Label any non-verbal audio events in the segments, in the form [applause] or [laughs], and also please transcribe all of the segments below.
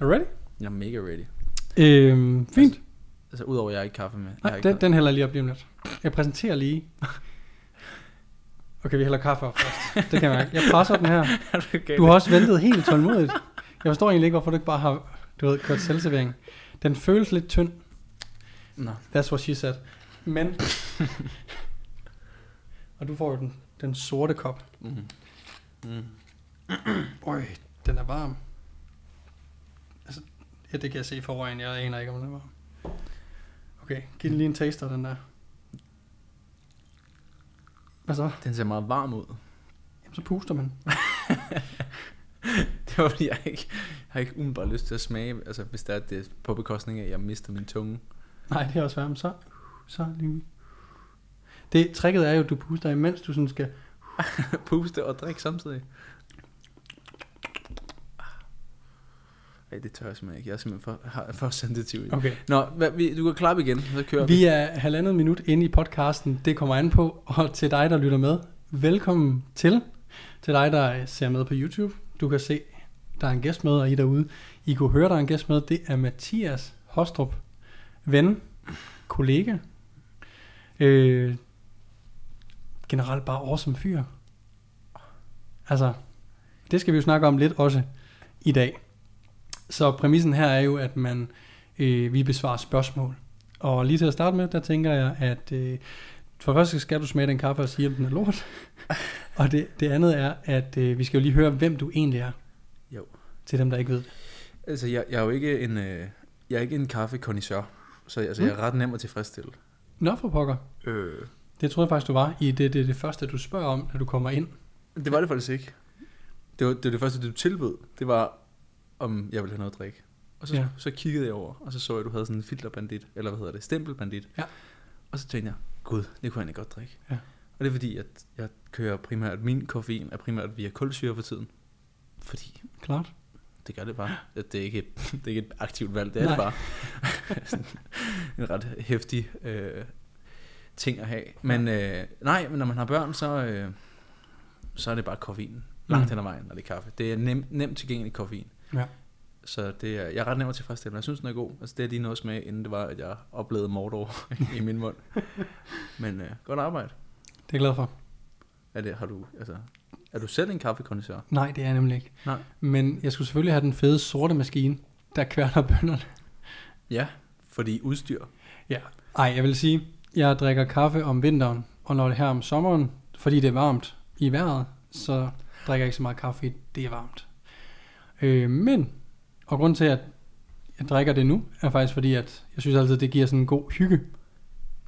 Er du ready? Jeg er mega ready. Øhm, fint. Altså, udover at jeg har ikke kaffe med. Nej, ikke den, den hælder lige op lige om lidt. Jeg præsenterer lige. Okay, vi hælder kaffe op først. Det kan jeg mærke. Jeg presser den her. [laughs] Du har også ventet helt tålmodigt. Jeg forstår egentlig ikke, hvorfor du ikke bare har du ved, kørt selvservering. Den føles lidt tynd. Nå. That's what she said. Men... [laughs] og du får jo den, den sorte kop. Mm. Mm. Øj, den er varm. Ja, det kan jeg se foran. Jeg aner ikke, om den er varm. Okay, giv den lige en taster, den der. Hvad så? Den ser meget varm ud. Jamen, så puster man. [laughs] Det var fordi, jeg ikke, jeg har ikke umiddelbart lyst til at smage, altså hvis det er det på bekostning af, at jeg mister min tunge. Nej, det er også varmt. Så, så lige. Det, tricket er jo, at du puster, imens du sådan skal... [laughs] Puste og drikke samtidig. Ej, det tør jeg simpelthen ikke. Jeg er simpelthen for, har- for sensitiv. Okay. Nå, hvad, vi, du kan klappe igen, så kører vi. Vi er halvandet minut inde i podcasten. Det kommer an på. Og til dig, der lytter med, velkommen til. Til dig, der ser med på YouTube. Du kan se, der er en gæst med, og I derude, I kunne høre, der er en gæst med. Det er Mathias Hostrup. Ven, kollega. Øh, generelt bare awesome fyr. Altså, det skal vi jo snakke om lidt også i dag. Så præmissen her er jo, at man øh, vi besvarer spørgsmål. Og lige til at starte med, der tænker jeg, at øh, for det første skal du smage den kaffe og sige, om den er lort. [laughs] og det, det andet er, at øh, vi skal jo lige høre, hvem du egentlig er. Jo. Til dem, der ikke ved det. Altså, jeg, jeg er jo ikke en, øh, jeg er ikke en kaffekondisør, så altså, Mm. jeg er ret nem at tilfredsstille. Nå for pokker. Øh, Det troede jeg faktisk, du var i det, det, det første, du spørger om, når du kommer ind. det var det faktisk ikke. Det var det, var det første, du tilbød. Det var, om jeg ville have noget at drikke. Og så, Ja. så kiggede jeg over, og så så jeg, at du havde sådan en filterbandit, eller hvad hedder det, stempelbandit. Ja. Og så tænkte jeg, gud, det kunne jeg egentlig godt drikke. Ja. Og det er fordi, at jeg kører primært, min koffein er primært via kulsyre for tiden. Fordi Klart. det gør det bare. At det, er ikke et, [laughs] det er ikke et aktivt valg, det er Nej. det bare. [laughs] Sådan en ret hæftig øh, ting at have. Men øh, nej, men når man har børn, så, øh, så er det bare koffein. Langt Mm. hen ad vejen, når det er kaffe. Det er nem, nemt tilgængelig koffein. Ja. Så det er, jeg er ret nem at tilfredsstille, men jeg synes, den er god. Altså, det er lige noget smag, inden det var, at jeg oplevede Mordor [laughs] i min mund. Men øh, godt arbejde. Det er jeg glad for. Er, det, har du, altså, er du selv en kaffekondisør? Nej, det er jeg nemlig ikke. Nej. Men jeg skulle selvfølgelig have den fede sorte maskine, der kværner bønderne. Ja, fordi udstyr. Ja. Ej, jeg vil sige, jeg drikker kaffe om vinteren, og når det er her om sommeren, fordi det er varmt i vejret, så drikker jeg ikke så meget kaffe, det er varmt. Øh, men, og grund til, at jeg drikker det nu, er faktisk fordi, at jeg synes altid, det giver sådan en god hygge,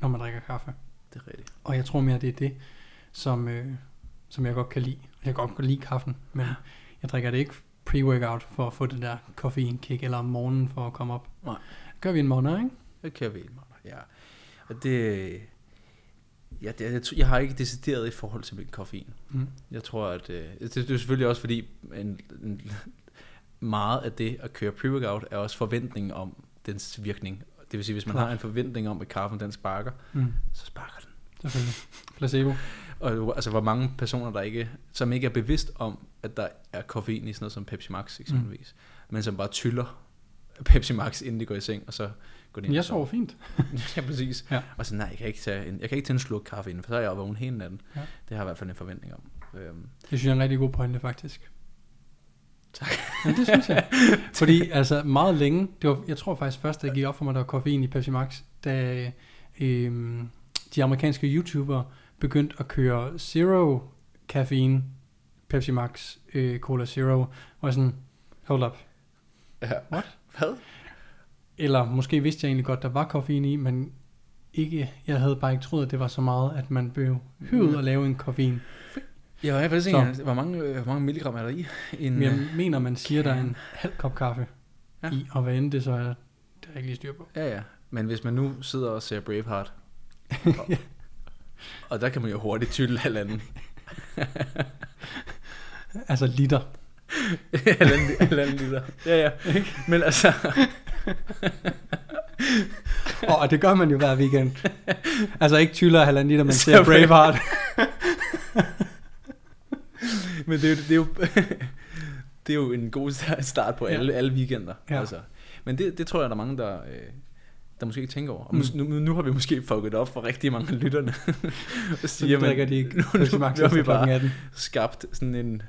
når man drikker kaffe. Det er rigtigt. Og jeg tror mere, det er det, som, øh, som jeg godt kan lide. Jeg kan godt lide kaffen, men jeg drikker det ikke pre-workout for at få det der koffeinkick, eller om morgenen for at komme op. Nej. Gør vi en morgen, ikke? Det kan jeg ved mig. Ja. Og det... Ja, det, jeg, jeg har ikke decideret i forhold til min koffein. Mm. Jeg tror, at... Øh, det, det er selvfølgelig også fordi, en, en, meget af det at køre pre-workout er også forventningen om dens virkning. Det vil sige, hvis man Klart. har en forventning om, at kaffen den sparker, Mm. så sparker den. Selvfølgelig. Placebo. [laughs] Og altså, hvor mange personer, der ikke, som ikke er bevidst om, at der er koffein i sådan noget som Pepsi Max eksempelvis, mm. men som bare tyller Pepsi Max, inden de går i seng, og så går de Men jeg sover fint. [laughs] ja, præcis. Ja. Og så nej, jeg kan ikke tage en, jeg kan ikke tage en sluk kaffe inden, for så er jeg vågen hele natten. Ja. Det har jeg i hvert fald en forventning om. Øhm, Det synes jeg er en rigtig god pointe, faktisk. Tak. Ja, det synes jeg. [laughs] Fordi altså meget længe, det var, jeg tror faktisk først, da det gik op for mig, der var koffein i Pepsi Max, da øhm, de amerikanske YouTubere begyndte at køre zero caffeine Pepsi Max øh, Cola Zero, jeg sådan, hold up. ja. What? Hvad? Eller måske vidste jeg egentlig godt, der var koffein i, men ikke, jeg havde bare ikke troet, at det var så meget, at man blev hyvet at lave en koffein. Ja, jeg faktisk Så. ikke, hvor mange, øh, hvor mange milligram er der i? En, Men øh, jeg mener, man siger, der er en halv kop kaffe Ja. ja. i, og hvad end det så er, det er jeg ikke lige styr på. ja, ja. Men hvis man nu sidder og ser Braveheart, og, [laughs] og der kan man jo hurtigt tylle halvanden, [laughs] Altså liter. [laughs] halvanden, halvanden liter. Ja, ja. Men altså, Og det gør man jo hver weekend. Altså ikke tyller halvanden liter, man ser Braveheart. Men det er jo, det er jo [laughs] det er jo en god start på Ja. alle, alle weekender. Ja. Altså. Men det, det tror jeg, der er mange, der, øh, der måske ikke tænker over. Og Mm. nu, nu har vi måske fucket op for rigtig mange af lytterne. [laughs] og siger, drikker de ikke [laughs] nu, nu, nu har vi bare 18. skabt sådan en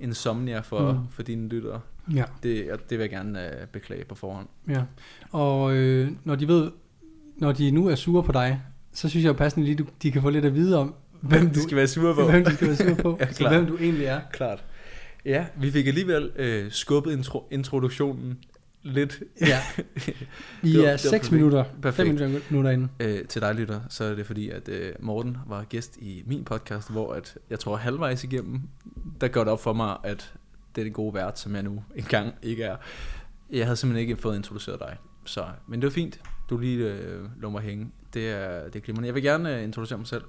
insomnia for, Mm. mm. for dine lyttere. Ja, Det, og det vil jeg gerne øh, beklage på forhånd. ja. Og øh, når de ved, når de nu er sure på dig, så synes jeg jo passende lige, du- de kan få lidt at vide om, hvem du, skal være sure på. hvem de skal være sure på, [laughs] Ja, så klart. hvem du egentlig er. Klart. Ja, vi fik alligevel øh, skubbet intro, introduktionen lidt Ja. [laughs] Vi var- er det var 6 perfekt. minutter, 5 Perfekt. minutter inde. øh, til dig, lytter. Så er det fordi, at øh, Morten var gæst i min podcast, hvor at, jeg tror halvvejs igennem, der går det op for mig, at det er den gode vært, som jeg nu engang ikke er. Jeg havde simpelthen ikke fået introduceret dig. Så, men det var fint. Du lige øh, lå mig hænge. Det er, det er glimrende. Jeg vil gerne øh, introducere mig selv.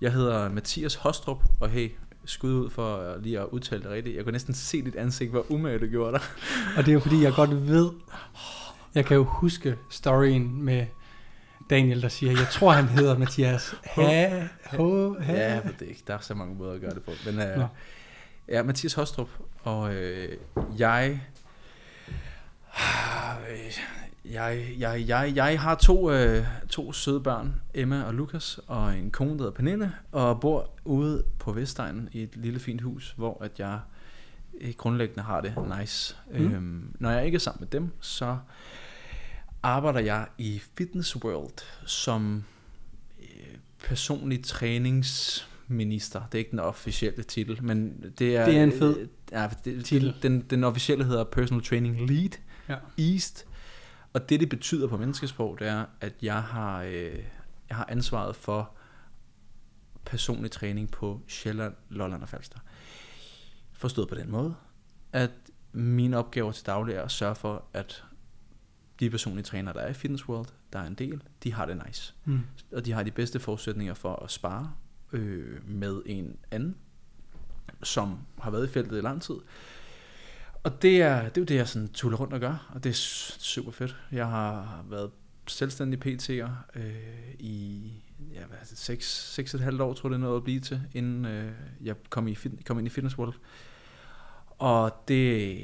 Jeg hedder Mathias Hostrup, og hey, skud ud for lige at udtale det rigtigt. Jeg kunne næsten se dit ansigt, hvor umage du gjorde dig. Og det er jo fordi, jeg godt ved, jeg kan jo huske storyen med Daniel, der siger, jeg tror, han hedder Mathias. Ha, ho, ha. Ja, jeg ved det ikke. Der er så mange måder at gøre det på. Men øh, Nå. ja, Mathias Hostrup, og øh, jeg, jeg, jeg, jeg, jeg har to, øh, to søde børn, Emma og Lukas, og en kone, der hedder Pernille, og bor ude på Vestegnen i et lille fint hus, hvor at jeg øh, grundlæggende har det nice. Mm. Øhm, når jeg ikke er sammen med dem, så arbejder jeg i Fitness World som øh, personlig trainingsminister. Det er ikke den officielle titel, men det er... Det er en fed ja, det, titel. Den, den, den officielle hedder Personal Training Lead Ja. East. Og det, det betyder på menneskesprog, det er, at jeg har, øh, jeg har ansvaret for personlig træning på Sjælland, Lolland og Falster. Forstået på den måde, at mine opgaver til daglig er at sørge for, at de personlige trænere, der er i Fitness World, der er en del, de har det nice. Mm. Og de har de bedste forudsætninger for at spare øh, med en anden, som har været i feltet i lang tid. Og det er, det er jo det, jeg sådan tuller rundt og gør, og det er super fedt. Jeg har været selvstændig PT'er øh, i ja, hvad er det, 6, 6 et halvt år, tror jeg det nåede at blive til, inden øh, jeg kom, i, fit- kom ind i Fitness World. Og det,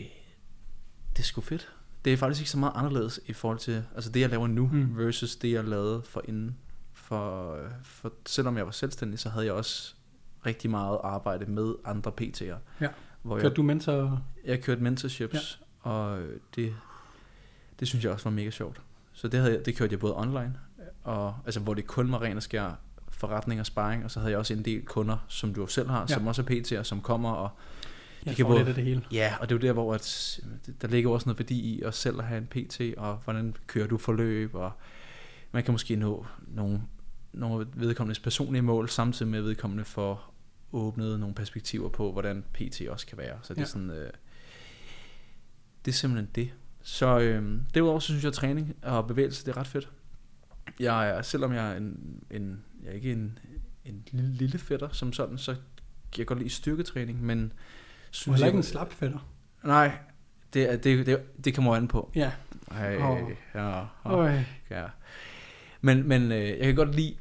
det er sgu fedt. Det er faktisk ikke så meget anderledes i forhold til, altså det jeg laver nu, mm. versus det jeg lavede for inden. For, for selvom jeg var selvstændig, så havde jeg også rigtig meget arbejde med andre PT'er. Ja. Hvor jeg, Kørte du mentor? jeg kørte mentorships, ja. og det, det synes jeg også var mega sjovt. Så det, havde jeg, det kørte jeg både online, og, altså, hvor det kun var ren og skær forretning og sparring, og så havde jeg også en del kunder, som du selv har, Ja. som også er PT'er, som kommer og Jeg kan både- det hele. Ja, og det er jo der, hvor at, der ligger også noget værdi i at selv at have en PT, og hvordan kører du forløb, og man kan måske nå nogle, nogle vedkommendes personlige mål, samtidig med vedkommende får åbnet nogle perspektiver på, hvordan PT også kan være. Så det Ja. er sådan, øh, det er simpelthen det. Så øh, derudover så synes jeg, at træning og bevægelse, det er ret fedt. Jeg er, selvom jeg er en, en jeg er ikke en, en lille, lille fætter som sådan, så kan jeg godt lide styrketræning, men synes er jeg, ikke en slap fætter. Nej, det, det, det, det kommer an på. Ja. Ej, oh. ja, oh, ja. Men, men øh, jeg kan godt lide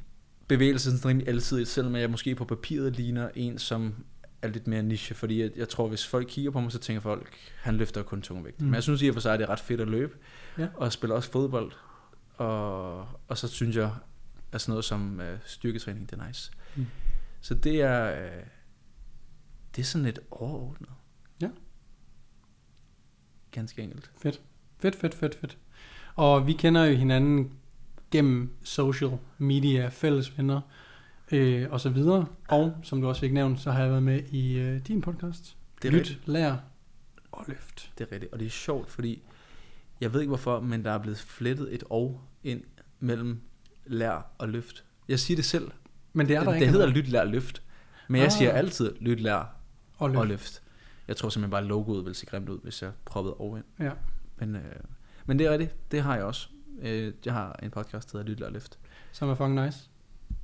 bevægelsen sådan rimelig altid, selvom jeg måske på papiret ligner en, som er lidt mere niche, fordi jeg, jeg tror, hvis folk kigger på mig, så tænker folk, han løfter kun tungvægt. Mm. Men jeg synes i og for sig, at det er ret fedt at løbe, Ja. og spiller også fodbold, og, og så synes jeg, at sådan noget som øh, styrketræning, det er nice. Mm. Så det er, øh, det er sådan lidt overordnet. Ja. Ganske enkelt. Fedt, fedt, fedt, fedt. Og vi kender jo hinanden gennem social media, fælles venner øh, og så videre. Og som du også fik nævnt, så har jeg været med i øh, din podcast. Det er Lyt, rigtigt. lær og løft. Det er rigtigt. Og det er sjovt, fordi jeg ved ikke hvorfor, men der er blevet flettet et og ind mellem lær og løft. Jeg siger det selv. Men det er det, der det ikke. hedder eller lyt, lær, løft. Men jeg Ah. siger altid lyt, lær og løft. og løft. Jeg tror simpelthen bare, at logoet vil se grimt ud, hvis jeg proppede over ind. Ja. Men, øh, men det er rigtigt. Det har jeg også. Øh, jeg har en podcast, der hedder Lyt, lær, løft. Som er fucking nice.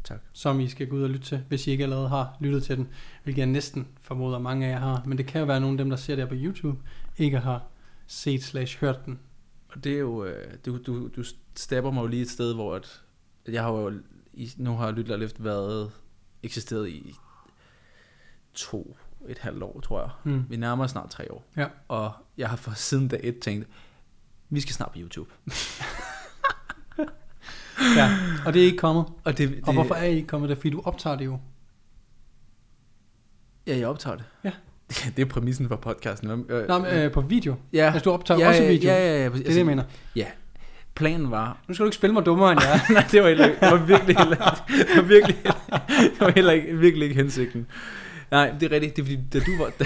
Tak. Som I skal gå ud og lytte til, hvis I ikke allerede har lyttet til den. Hvilket jeg næsten formoder mange af jer har. Men det kan jo være nogle af dem, der ser det her på YouTube, ikke har set slash hørt den. Og det er jo, øh, du, du, du stepper mig jo lige et sted, hvor at, at jeg har jo, nu har Lyt, lær, løft været eksisteret i to et halvt år, tror jeg. Mm. Vi nærmer os snart tre år. Ja. Og jeg har for siden dag et tænkt, vi skal snart på YouTube. [laughs] Ja, og det er ikke kommet. Og, det, det, Og hvorfor er I ikke kommet der? Fordi du optager det jo. Ja, jeg optager det. Ja. [laughs] det er præmissen for podcasten. Øh, Nå, men, øh, på video. ja. Altså, du optager ja, også ja, video. Ja, ja, ja. Det er det, jeg mener. Planen var... Nu skal du ikke spille mig dummere end jeg. [laughs] Nej, det var, heller, det var virkelig heller, det var virkelig, det var heller ikke, virkelig ikke hensigten. Nej, det er rigtigt. Det er fordi, da du var... Da,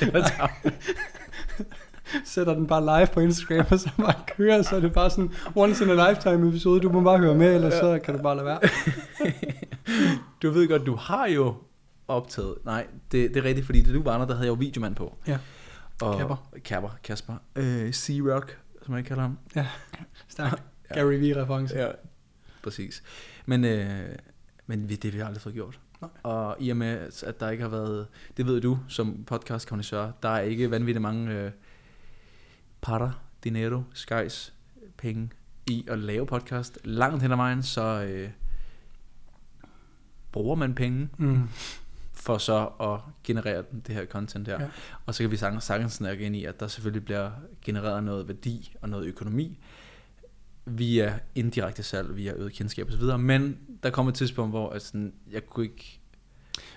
[laughs] det var. Sætter den bare live på Instagram, og så bare kører, så er det bare sådan once in a lifetime episode. Du må bare høre med, eller så kan du bare lade være. [laughs] du ved godt, du har jo optaget... Nej, det, det er rigtigt, fordi da du var der, der havde jeg jo videomand på. Ja. Og, Kapper. Kapper, Kasper. Øh, C-Rock, som jeg kalder ham. Stærk. [laughs] Ja. Gary V-reference. Ja, præcis. Men, øh, men vi- det har vi aldrig fået gjort. Nej. Og i og med, at der ikke har været, det ved du som podcast der er ikke vanvittigt mange øh, patter, dinero, skies, penge i at lave podcast. Langt hen ad vejen, så øh, bruger man penge Mm. for så at generere den- det her content her. Ja. Ja. Og så kan vi sagtens, sagtens snakke ind i, at der selvfølgelig bliver genereret noget værdi og noget økonomi via indirekte salg, via øget kendskab osv. Men der kommer et tidspunkt, hvor at sådan, jeg kunne ikke...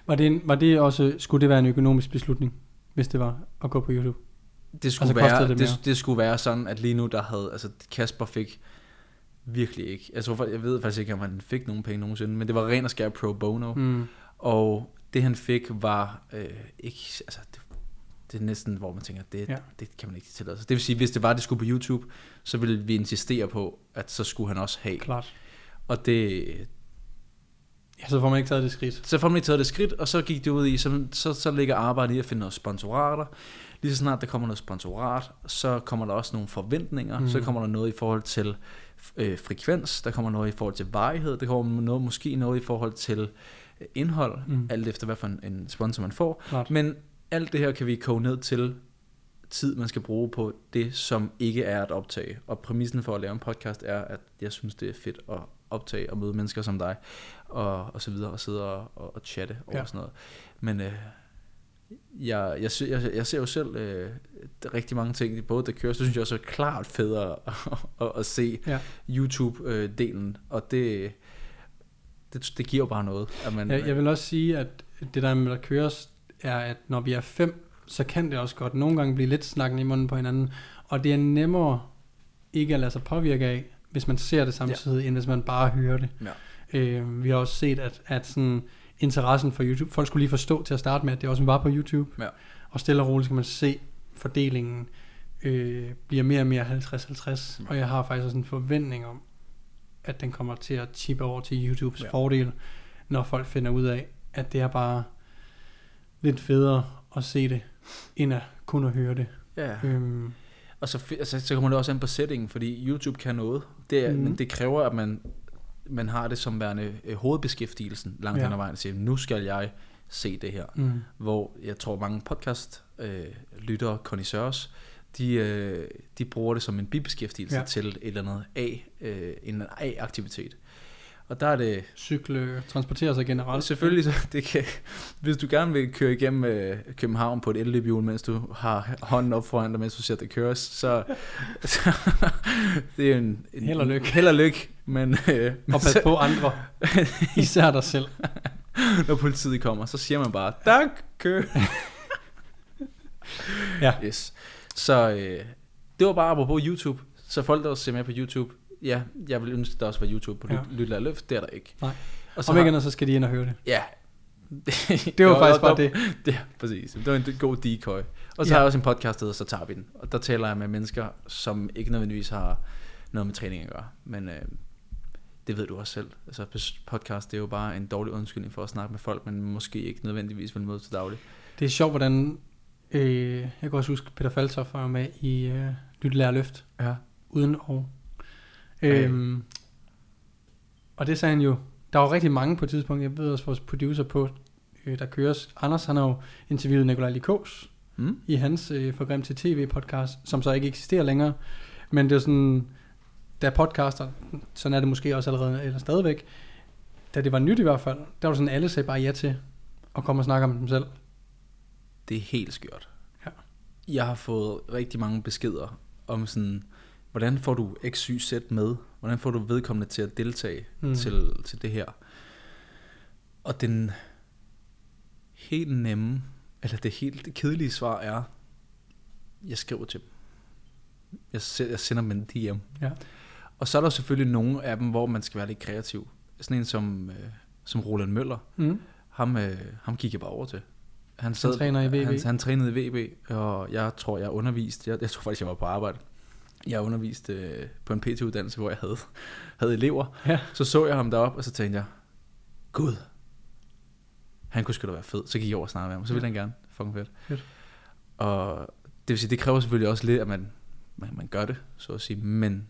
Var, det en, var det også, skulle det være en økonomisk beslutning, hvis det var at gå på YouTube? Det skulle, Altså, være, det det, det, skulle være sådan, at lige nu der havde... Altså Kasper fik virkelig ikke... Jeg, tror, jeg ved faktisk ikke, om han fik nogen penge nogensinde, men det var ren og skær pro bono. Mm. Og det han fik var øh, ikke, altså det, det er næsten, hvor man tænker, det, ja. det kan man ikke tillade sig. Det vil sige, hvis det var, det skulle på YouTube, så ville vi insistere på, at så skulle han også have. Klart. Og det, Ja, så får man ikke taget det skridt. så får man ikke taget det skridt, og så gik det ud i, så, så, så ligger arbejdet i at finde noget sponsorater. Lige så snart der kommer noget sponsorat, så kommer der også nogle forventninger, Mm. så kommer der noget i forhold til øh, frekvens, der kommer noget i forhold til varighed, der kommer noget, måske noget i forhold til øh, indhold, mm. alt efter hvad for en, en sponsor man får. Klart. Men alt det her kan vi koge ned til tid, man skal bruge på det, som ikke er at optage. Og præmissen for at lave en podcast er, at jeg synes, det er fedt at optage og møde mennesker som dig, og, og så videre, og sidde og, og, og chatte over Ja. sådan noget. Men øh, jeg, jeg, jeg, jeg ser jo selv øh, rigtig mange ting, både der kører, så synes jeg også er klart federe [laughs] at, at, at se Ja. YouTube-delen, og det, det, det giver jo bare noget. At man, Jeg, jeg vil også sige, at det der med at køres, er, at når vi er fem, så kan det også godt nogle gange blive lidt snakken i munden på hinanden. Og det er nemmere ikke at lade sig påvirke af, hvis man ser det samtidig, ja. end hvis man bare hører det. Ja. Øh, vi har også set, at, at sådan, interessen for YouTube, folk skulle lige forstå til at starte med, at det også var på YouTube. Ja. Og stille og roligt skal man se fordelingen øh, bliver mere og mere 50-50. Ja. Og jeg har faktisk også en forventning om, at den kommer til at chippe over til YouTubes ja. Fordel, når folk finder ud af, at det er bare lidt federe at se det, end at kun at høre det. ja. Øhm, Og så, altså, så kommer det også an på settingen, fordi YouTube kan noget. Det, er, Mhm. mm. men det kræver, at man, man har det som værende øh, hovedbeskæftigelsen langt Ja. hen ad vejen. At sige, nu skal jeg se det her. mm, Hvor jeg tror, mange podcast øh, lyttere, connoisseurs, de, øh, de bruger det som en bibeskæftigelse ja. til et eller andet A, øh, en A-aktivitet. Og der er det cykle, transportere sig generelt. Selvfølgelig, så det kan, hvis du gerne vil køre igennem øh, København på et elløbehjul, mens du har hånden op foran dig, mens du ser det køres, så, så det er en, en Held og lykke. Held og lykke, men, øh, Og pas på andre, især dig selv. når politiet kommer, så siger man bare, tak, kør. Ja. Yes. Så øh, det var bare på YouTube. Så folk, der ser med på YouTube, ja, jeg vil ønske, at der også var YouTube på Ja. ja. Lyt Løft, det er der ikke. Nej. Og så Om har- ikke andet, så skal de ind og høre det. Ja. [laughs] Det var Jo, faktisk bare det. Det, præcis. Det var en god decoy. Og så Ja. har jeg også en podcast, der hedder Så tager vi den. Og der taler jeg med mennesker, som ikke nødvendigvis har noget med træning at gøre. Men øh, det ved du også selv. Altså podcast, det er jo bare en dårlig undskyldning for at snakke med folk, men måske ikke nødvendigvis vil møde til daglig. Det er sjovt, hvordan... Øh, jeg kan også huske, Peter Faltoff var med i øh, Lytte Lære Løft, Ja. uden og. Øhm, og det sagde han jo, der var rigtig mange på et tidspunkt, jeg ved også vores producer på, øh, der køres. Anders, han har jo interviewet Nikolaj Likos Mm? i hans øh, Forgrim til TV podcast, som så ikke eksisterer længere. Men det er sådan, da podcaster, sådan er det måske også allerede, eller stadigvæk, da det var nyt i hvert fald, der var sådan, alle sagde bare ja til og komme og snakke om dem selv. Det er helt skørt. Ja. Jeg har fået rigtig mange beskeder om sådan, hvordan får du X, Y, Z med? Hvordan får du vedkommende til at deltage Mm. til, til det her? Og den helt nemme, eller det helt kedelige svar er, jeg skriver til dem. Jeg, jeg sender dem en DM. Ja. Og så er der selvfølgelig nogle af dem, hvor man skal være lidt kreativ. Sådan en som, øh, som Roland Møller, Mm. ham, øh, ham gik jeg bare over til. Han, træner i VB. Han, han trænede i VB, og jeg tror, jeg underviste. Jeg, jeg tror faktisk, jeg var på arbejde. Jeg underviste øh, på en PT-uddannelse, hvor jeg havde, havde elever. Ja. Så så jeg ham deroppe, og så tænkte jeg, Gud, han kunne sgu da være fed. Så gik jeg over og snakkede med ham, så ville han gerne. Fucking fedt. Fedt. Og det vil sige, det kræver selvfølgelig også lidt, at man, man, man gør det, så at sige. Men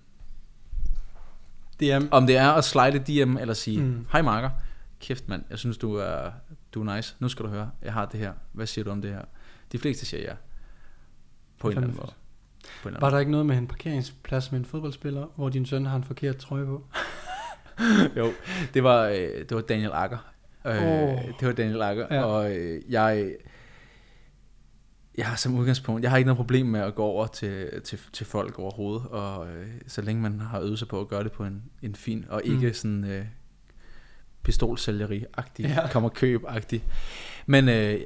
Det er, om det er at slide DM, eller sige, Mm. hej Marker, kæft mand, jeg synes du er, du er nice, nu skal du høre, jeg har det her, hvad siger du om det her? De fleste siger ja, på en eller anden måde. På en eller var der ikke noget med en parkeringsplads med en fodboldspiller, hvor din søn har en forkert trøje på? [laughs] Jo, det var, øh, det var Daniel Akker. Øh, Åh. Det var Daniel Akker, Ja. og øh, jeg, jeg har som udgangspunkt, jeg har ikke noget problem med at gå over til, til, til folk overhovedet, og øh, så længe man har øvet sig på at gøre det på en, en fin, og ikke Mm. sådan øh, pistolsælgeri-agtig, ja. kommer køb-agtig. Men øh,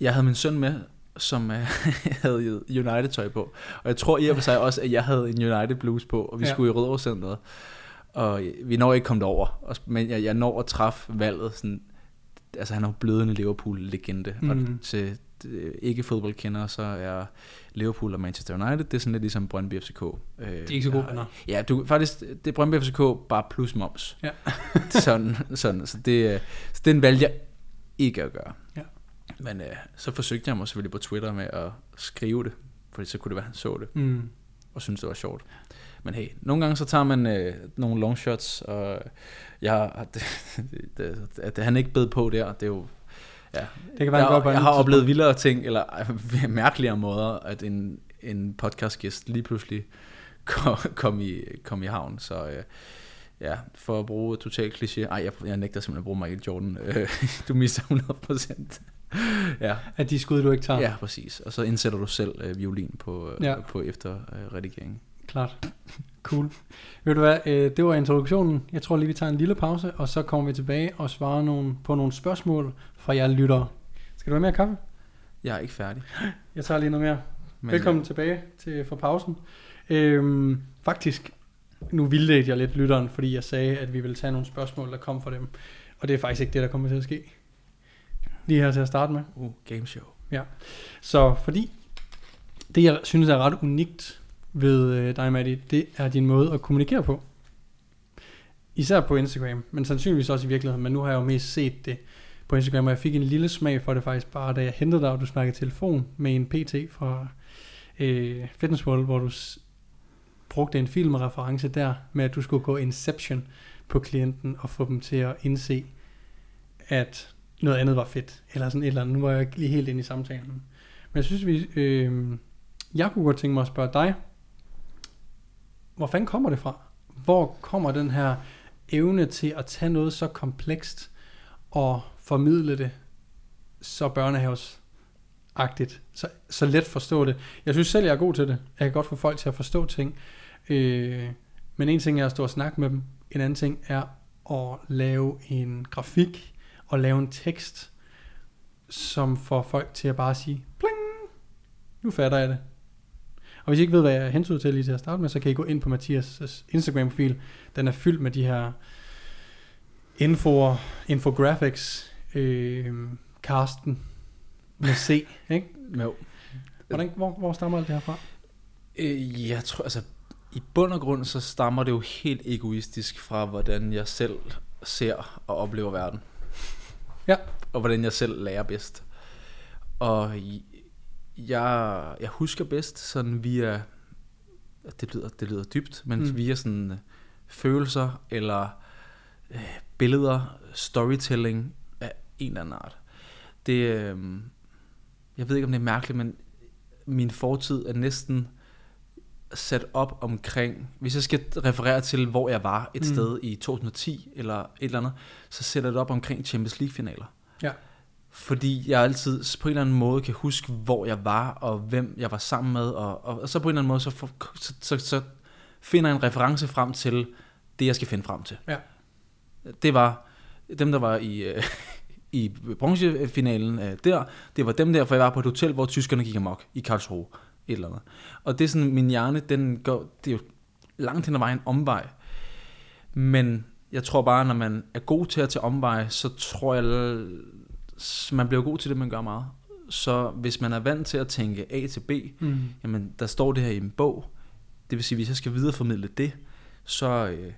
jeg havde min søn med, som øh, [laughs] havde United-tøj på, og jeg tror i og for sig også, at jeg havde en United-blues på, og vi Ja. skulle i Rødovre-centret, og vi når ikke komme derover, men jeg, jeg når at træffe valget, sådan, altså han er jo blødende Liverpool-legende, mm. Mhm. og til øh, ikke fodboldkendere, så er Liverpool og Manchester United, det er sådan lidt ligesom Brøndby FCK. Øh, De er ikke så gode venner. Ja, du, faktisk, det er Brøndby FCK bare plus moms. Ja. [laughs] sådan, sådan, så det, øh, så det er en valg, jeg ikke at gøre. Men øh, så forsøgte jeg mig selvfølgelig på Twitter med at skrive det, fordi så kunne det være, han så det, Mm. og synes det var sjovt. Men hey, nogle gange så tager man øh, nogle long shots, og jeg har, det, [laughs] det, det, det, han ikke bed på der, det er jo, ja, Det kan være, jeg, jeg andet har oplevet vildere ting, eller [laughs] mærkeligere måder, at en, en podcastgæst lige pludselig [laughs] kom, kom, i, kom i havn. Så øh, ja, for at bruge total kliché, ej, jeg, jeg nægter simpelthen at bruge Michael Jordan. Øh, du mister 100%. [laughs] ja, At de skud, du ikke tager. ja, præcis. Og så indsætter du selv øh, violin på, øh, Ja. på efterredigeringen. Øh. Klart. Cool. Ved du hvad, øh, det var introduktionen. Jeg tror lige, vi tager en lille pause, og så kommer vi tilbage og svarer nogle, på nogle spørgsmål fra jer lyttere. Skal du have mere kaffe? jeg er ikke færdig. [laughs] Jeg tager lige noget mere. Men, Velkommen tilbage til for pausen. Øhm, faktisk, nu vildledte jeg lidt lytteren, fordi jeg sagde, at vi ville tage nogle spørgsmål, der kom fra dem. Og det er faktisk ikke det, der kommer til at ske. Lige her til at starte med. Uh, gameshow. Så fordi det, jeg synes er ret unikt ved øh, dig, Maddie, det er din måde at kommunikere på. Især på Instagram, men sandsynligvis også i virkeligheden, men nu har jeg jo mest set det på Instagram, og jeg fik en lille smag for det faktisk bare, da jeg hentede dig, og du snakkede telefon med en PT fra øh, Fitness World, hvor du brugte en filmreference der, med at du skulle gå Inception på klienten og få dem til at indse, at noget andet var fedt, eller sådan et eller andet. Nu var jeg ikke lige helt inde i samtalen. Men jeg synes, vi, øh, jeg kunne godt tænke mig at spørge dig, hvor fanden kommer det fra? Hvor kommer den her evne til at tage noget så komplekst og formidle det så børnehavsagtigt, så, så let forstå det. Jeg synes selv, jeg er god til det. Jeg kan godt få folk til at forstå ting. Øh, men en ting er at stå og snakke med dem. En anden ting er at lave en grafik og lave en tekst, som får folk til at bare sige, pling, nu fatter jeg det. Og hvis I ikke ved, hvad jeg hentyder til lige til at starte med, så kan I gå ind på Mathias' Instagram-fil. Den er fyldt med de her infoer, infographics, øh, Karsten med C, [laughs] ikke? Jo. Hvordan, hvor, hvor stammer alt det her fra? Øh, jeg tror, altså, i bund og grund, så stammer det jo helt egoistisk fra, hvordan jeg selv ser og oplever verden. Ja. Og hvordan jeg selv lærer bedst. Og jeg, jeg husker bedst sådan via, det lyder, det lyder dybt, men Mm. mm. via sådan øh, følelser eller øh, billeder, storytelling af en eller anden art. Det, øh, jeg ved ikke, om det er mærkeligt, men min fortid er næsten sat op omkring, hvis jeg skal referere til, hvor jeg var et Mm. sted i 2010 eller et eller andet, så sætter jeg det op omkring Champions League finaler. Ja. fordi jeg altid på en eller anden måde kan huske, hvor jeg var, og hvem jeg var sammen med, og, og, og så på en eller anden måde, så, for, så, så, så finder jeg en reference frem til det, jeg skal finde frem til. Ja. Det var dem, der var i, øh, [laughs] i bronzefinalen øh, der, det var dem der, for jeg var på et hotel, hvor tyskerne gik amok i Karlsruhe, et eller andet. Og det er sådan, min hjerne, den går, det er jo langt hen ad vejen omvej. Men jeg tror bare, når man er god til at tage omvej, så tror jeg, man bliver god til det, man gør meget. Så hvis man er vant til at tænke A til B, Mm. jamen der står det her i en bog, det vil sige, hvis jeg skal videreformidle det, så, øh,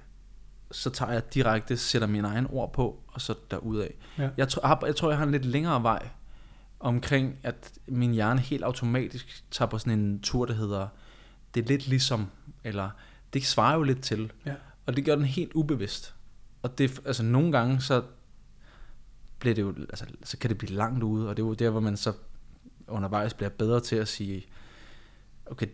så tager jeg direkte, sætter mine egne ord på, og så derudad. Ja. Jeg, tror, jeg tror, jeg har en lidt længere vej omkring, at min hjerne helt automatisk tager på sådan en tur, der hedder, det er lidt ligesom, eller det svarer jo lidt til, Ja. og det gør den helt ubevidst. Og det, altså nogle gange, så bliver det jo, altså, så kan det blive langt ude, og det er jo der, hvor man så undervejs bliver bedre til at sige, okay,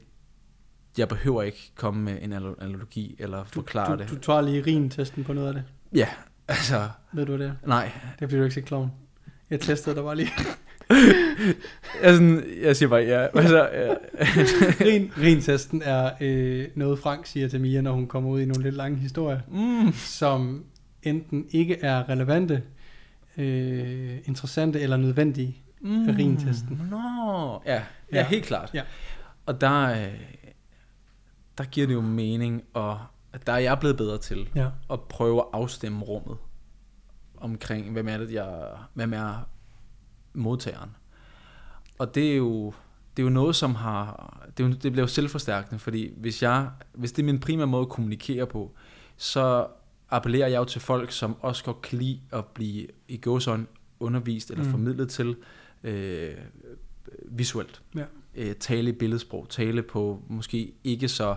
jeg behøver ikke komme med en anal- analogi eller forklare du, det. Du tager lige rin-testen på noget af det. Ja, [laughs] altså, Ved du det nej. Det bliver du ikke så klovn. Jeg testede dig bare lige. [laughs] [laughs] Altså, jeg siger bare, ja. Altså, ja. [laughs] Rin, rin-testen er øh, noget, Frank siger til Mia, når hun kommer ud i nogle lidt lange historier, Mm. som enten ikke er relevante, øh, interessante eller nødvendige. Mm. Urintesten. Nå, ja, ja, Ja. helt klart. Ja. Og der, øh, der giver det jo mening, og der er jeg blevet bedre til Ja. at prøve at afstemme rummet omkring, hvem er det, jeg, hvem er modtageren. Og det er jo, det er jo noget, som har, det, jo, det bliver jo selvforstærkende, fordi hvis, jeg, hvis det er min primære måde at kommunikere på, så appellerer jeg jo til folk, som også godt kan lide at blive i gåsøjne undervist eller Mm. formidlet til øh, visuelt. Ja. Øh, tale i billedsprog, tale på måske ikke så,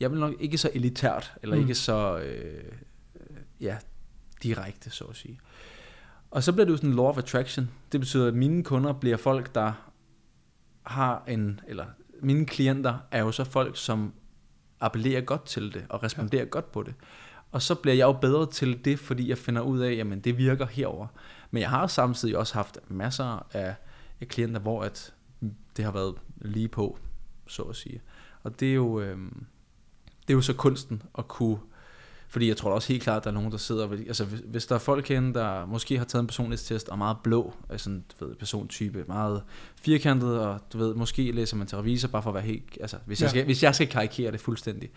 jeg vil nok ikke så elitært, eller Mm. ikke så, øh, øh, ja, direkte, så at sige. Og så bliver det jo sådan en law of attraction. Det betyder, at mine kunder bliver folk, der har en, eller mine klienter er jo så folk, som appellerer godt til det, og responderer ja. godt på det. Og så bliver jeg jo bedre til det, fordi jeg finder ud af, jamen det virker herover. Men jeg har samtidig også haft masser af, klienter, hvor at det har været lige på, så at sige. Og det er jo, øhm, det er jo så kunsten at kunne fordi jeg tror også helt klart, at der er nogen, der sidder... Altså, hvis, hvis der er folk herinde, der måske har taget en personlighedstest og er meget blå, altså en du ved, persontype, meget firkantet, og du ved, måske læser man til revisor, bare for at være helt... Altså, hvis. Ja. jeg, skal, hvis jeg skal karikere det fuldstændig,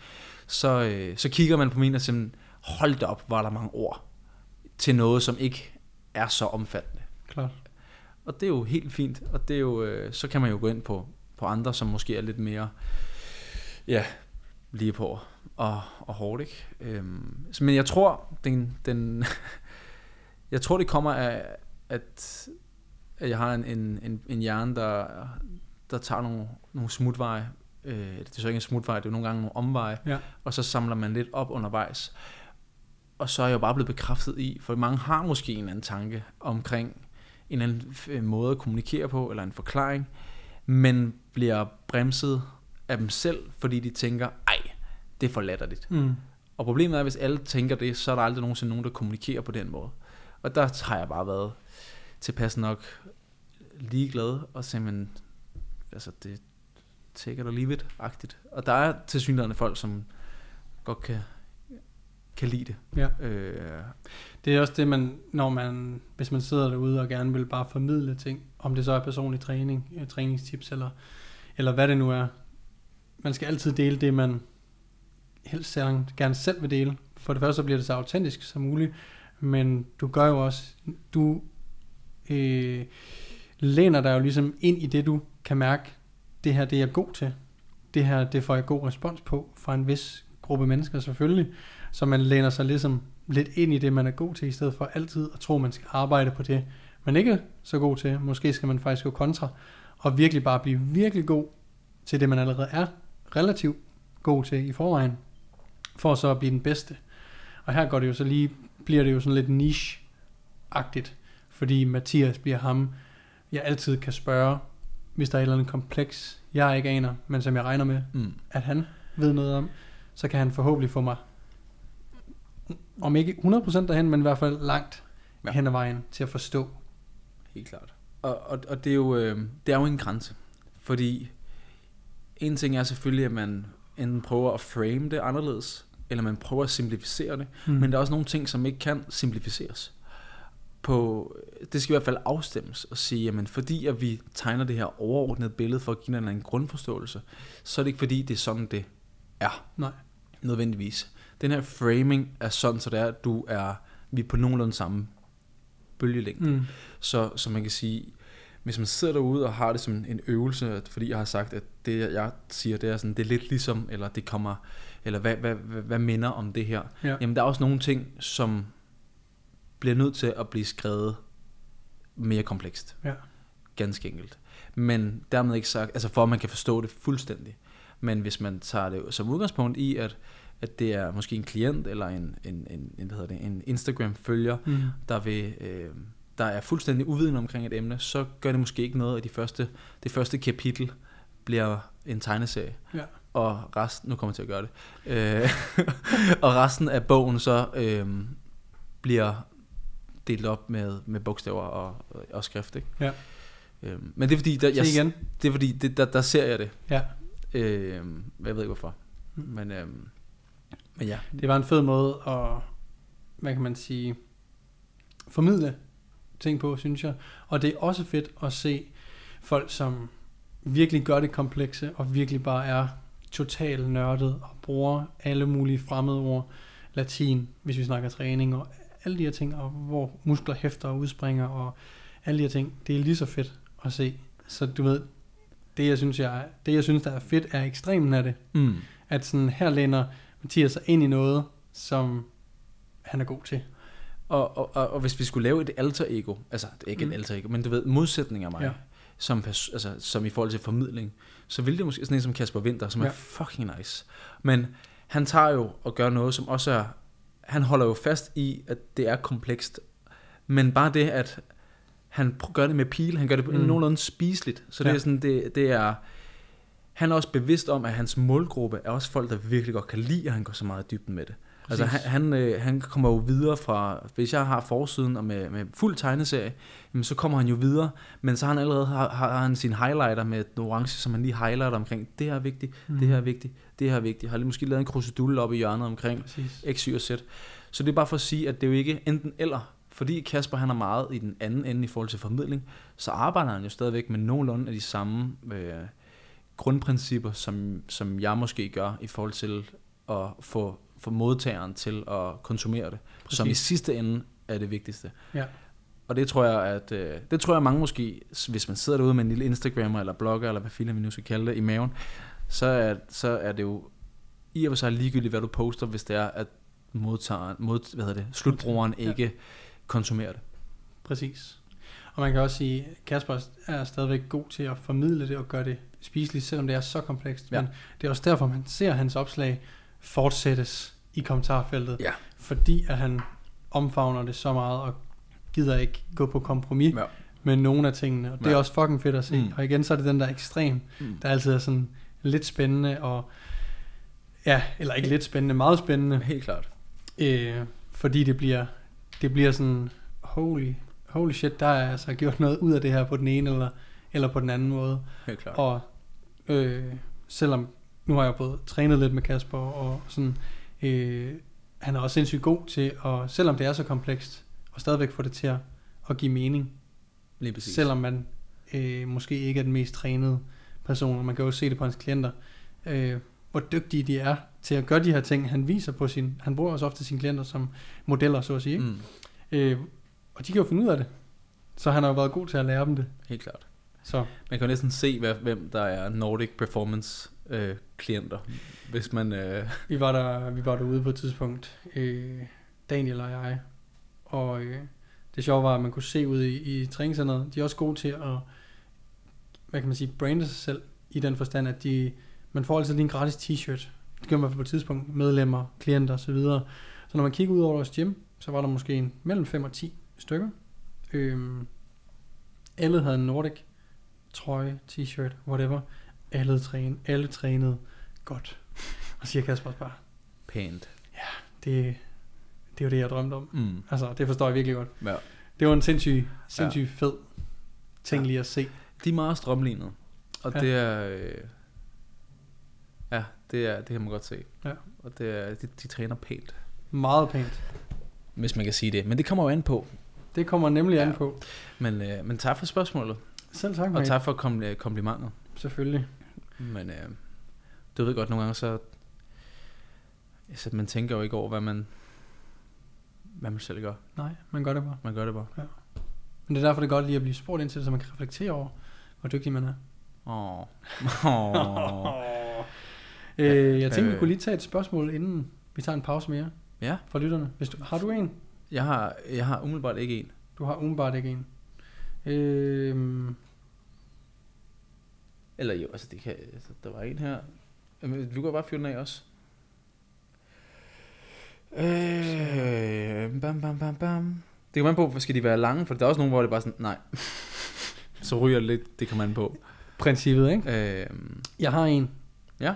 så, øh, så kigger man på min og siger, hold da op, var der mange ord til noget, som ikke er så omfattende. Klart. Og det er jo helt fint, og det er jo, øh, så kan man jo gå ind på, på andre, som måske er lidt mere, ja, lige på og, og hårdt, ikke? Øhm, men jeg tror, den, den [laughs] jeg tror, det kommer af, at, at jeg har en, en, en, en hjerne, der, der tager nogle, nogle smutveje. Øh, det er så ikke en smutveje, det er jo nogle gange nogle omveje. Ja. Og så samler man lidt op undervejs. Og så er jeg jo bare blevet bekræftet i, for mange har måske en anden tanke omkring en eller anden f- måde at kommunikere på, eller en forklaring, men bliver bremset af dem selv, fordi de tænker, ej, det er for latterligt. Mm. Og problemet er, at hvis alle tænker det, så er der aldrig nogensinde nogen, der kommunikerer på den måde. Og der har jeg bare været tilpas nok ligeglad, og simpelthen, altså det take it or leave it-agtigt. Og der er tilsyneladende folk, som godt kan, kan lide det. Ja. Øh, Det er også det, man, når man, hvis man sidder derude og gerne vil bare formidle ting, om det så er personlig træning, øh, træningstips eller, eller hvad det nu er. Man skal altid dele det, man helst gerne selv vil dele. For det første så bliver det så autentisk som muligt, men du gør jo også, du øh, læner dig jo ligesom ind i det, du kan mærke, det her det er jeg god til. Det her det får jeg god respons på fra en vis gruppe mennesker selvfølgelig. Så man læner sig ligesom lidt ind i det, man er god til, i stedet for altid at tro, man skal arbejde på det, man ikke er så god til. Måske skal man faktisk gå kontra, og virkelig bare blive virkelig god til det, man allerede er relativt god til i forvejen, for så at blive den bedste. Og her går det jo så lige, bliver det jo sådan lidt niche-agtigt, fordi Mathias bliver ham, jeg altid kan spørge, hvis der er et eller andet kompleks, jeg ikke aner, men som jeg regner med, mm. at han ved noget om, så kan han forhåbentlig få mig, om ikke 100% derhen, men i hvert fald langt Ja. hen ad vejen til at forstå Helt klart. Og, og, og det, er jo, øh, det er jo en grænse. Fordi en ting er selvfølgelig, at man enten prøver at frame det anderledes, eller man prøver at simplificere det. Mm. Men der er også nogle ting, som ikke kan simplificeres. På, det skal i hvert fald afstemmes og sige, jamen fordi at vi tegner det her overordnede billede for at give en, en grundforståelse, så er det ikke fordi, det er sådan, det er. Nej. Nødvendigvis. Den her framing er sådan, så det er, at du er, vi er på nogenlunde samme bølgelængde. Mm. Så, så man kan sige, hvis man sidder derude og har det som en øvelse, fordi jeg har sagt, at det jeg siger, det er sådan, det er lidt ligesom, eller det kommer, eller hvad, hvad, hvad, hvad minder om det her. Ja. Jamen der er også nogle ting, som bliver nødt til at blive skrevet mere komplekst. Ja. Ganske enkelt. Men dermed ikke sagt, altså for at man kan forstå det fuldstændig. Men hvis man tager det som udgangspunkt i, at, at det er måske en klient, eller en, en, en, en, hvad hedder det, en Instagram-følger, Mm. der, vil, øh, der er fuldstændig uviden omkring et emne, så gør det måske ikke noget, at de første, det første kapitel bliver en tegneserie. Ja. Og resten, nu kommer jeg til at gøre det, øh, [laughs] og resten af bogen så øh, bliver delt op med, med bogstaver og, og skrift. Ikke? Ja. Øh, men det er fordi, der, jeg, igen. det er fordi det, der, der ser jeg det. Ja. Øh, jeg ved ikke hvorfor. Mm. Men, øh, men ja, Det var en fed måde at, hvad kan man sige, formidle ting på, synes jeg. Og det er også fedt at se folk, som virkelig gør det komplekse, og virkelig bare er totalt nørdet, og bruger alle mulige fremmede ord, latin, hvis vi snakker træning, og alle de her ting, og hvor muskler hæfter og udspringer, og alle de her ting, det er lige så fedt at se. Så du ved, det jeg synes, jeg, det, jeg synes der er fedt, er ekstremen af det. mm. At sådan, her læner Mathias sig ind i noget, som han er god til. Og, og, og, og hvis vi skulle lave et alter ego, altså det er ikke Mm. et alter ego, men du ved, modsætning af mig, Ja. Som, altså, som i forhold til formidling, så ville det måske sådan en som Kasper Winter, som ja. Er fucking nice. Men han tager jo og gør noget, som også er, han holder jo fast i, at det er komplekst, men bare det, at han gør det med pil, han gør det på Mm. nogenlunde spiseligt, så det Ja. er sådan, det, det er, han er også bevidst om, at hans målgruppe er også folk, der virkelig godt kan lide, at han går så meget i dybden med det. Altså han, han, øh, han kommer jo videre fra, hvis jeg har forsiden og med, med fuld tegneserie, jamen, så kommer han jo videre, men så har han allerede har, har han sin highlighter med et orange, som han lige highlighter omkring, det her er vigtigt, mm. det her er vigtigt, det her er vigtigt. Har lige måske lavet en krusedulle op i hjørnet omkring Præcis. X, Y og Z. Så det er bare for at sige, at det er jo ikke enten eller, fordi Kasper han er meget i den anden ende i forhold til formidling, så arbejder han jo stadigvæk med nogenlunde af de samme øh, grundprincipper, som, som jeg måske gør i forhold til at få, få modtageren til at konsumere det, Præcis. som i sidste ende er det vigtigste. Ja. Og det tror jeg, at øh, det tror jeg mange måske, hvis man sidder derude med en lille Instagrammer eller blogger, eller hvad filen vi nu skal kalde det, i maven, så er, så er det jo i og for sig ligegyldigt, hvad du poster, hvis det er, at modtageren, mod, hvad hedder det, slutbrugeren Ja. ikke konsumerer det. Præcis. Og man kan også sige, at Kasper er stadigvæk god til at formidle det og gøre det spiseligt, selvom det er så komplekst. Ja. Men det er også derfor, man ser hans opslag fortsættes i kommentarfeltet. Ja. Fordi at han omfavner det så meget og gider ikke gå på kompromis Ja. med nogle af tingene. Og det er Ja. også fucking fedt at se. Mm. Og igen, så er det den der ekstrem, Mm. der altid er sådan lidt spændende og... Ja, eller ikke lidt spændende, meget spændende. Helt klart. Øh, fordi det bliver, det bliver sådan, holy, holy shit, der er altså gjort noget ud af det her på den ene eller, eller på den anden måde. Helt klart. Og øh, selvom, nu har jeg både trænet lidt med Kasper, og sådan, øh, han er også sindssygt god til, at, selvom det er så komplekst, og stadigvæk få det til at, at give mening. Lige præcis. Selvom man øh, måske ikke er den mest trænede person, og man kan jo se det på hans klienter, øh, hvor dygtige de er til at gøre de her ting. Han viser på sin, han bruger også ofte sine klienter som modeller, så at sige. Ikke? Mm. Øh, og de kan jo finde ud af det. Så han har jo været god til at lære dem det. Helt klart. Så Man kan jo næsten se, hvem der er Nordic Performance øh, klienter, hvis man... Øh, vi var, der, vi var derude på et tidspunkt, øh, Daniel og jeg, og øh, det sjove var, at man kunne se ud i, i træningscenteret, de er også gode til at, hvad kan man sige, brande sig selv, i den forstand, at de, man får altid lige en gratis t-shirt. Det gør man på et tidspunkt, medlemmer, klienter osv. Så, så når man kigger ud over vores gym, så var der måske en, mellem 5 og 10 stykker. Øhm, alle havde en Nordic trøje, t-shirt, whatever. Alle, træne, alle trænede godt. Og siger Kasper også bare, pænt. det, det er jo det, jeg drømte om. Mm. Altså, det forstår jeg virkelig godt. Ja. Det var en sindssyg, sindssyg ja. fed ting Ja. lige at se. De er meget strømlignet. Og Ja. ja. det er... Øh, ja, det, er, det kan man godt se. Ja. Og det er, de, de træner pænt, Meget pænt. hvis man kan sige det. Men det kommer jo an på. Det kommer nemlig ja. Ja. an på. Men, øh, men tak for spørgsmålet. Selv tak, Og tak for kom, øh, komplimentet. Selvfølgelig. Men øh, du ved godt, nogle gange så... Så man tænker jo ikke over, hvad man, hvad man selv gør. Nej, man gør det bare. Man gør det bare. Men det er derfor, det er godt lige at blive spurgt ind til det, så man kan reflektere over, hvor dygtig man er. Åh. Åh. [laughs] Øh, jeg tænkte, vi Øh. kunne lige tage et spørgsmål, inden vi tager en pause mere Ja, fra lytterne. Hvis du, har du en? jeg har, jeg har umiddelbart ikke en. Du har umiddelbart ikke en. Øh, Eller jo, altså det kan, altså, der var en her. Jamen, Du kan bare fyre den af også. Øh, bam, bam, bam, bam. Det kommer an på, skal de være lange, for der er også nogle, hvor det bare sådan, nej. [laughs] Så ryger det lidt, det kommer an på. princippet, ikke? Øh, Jeg har en. ja,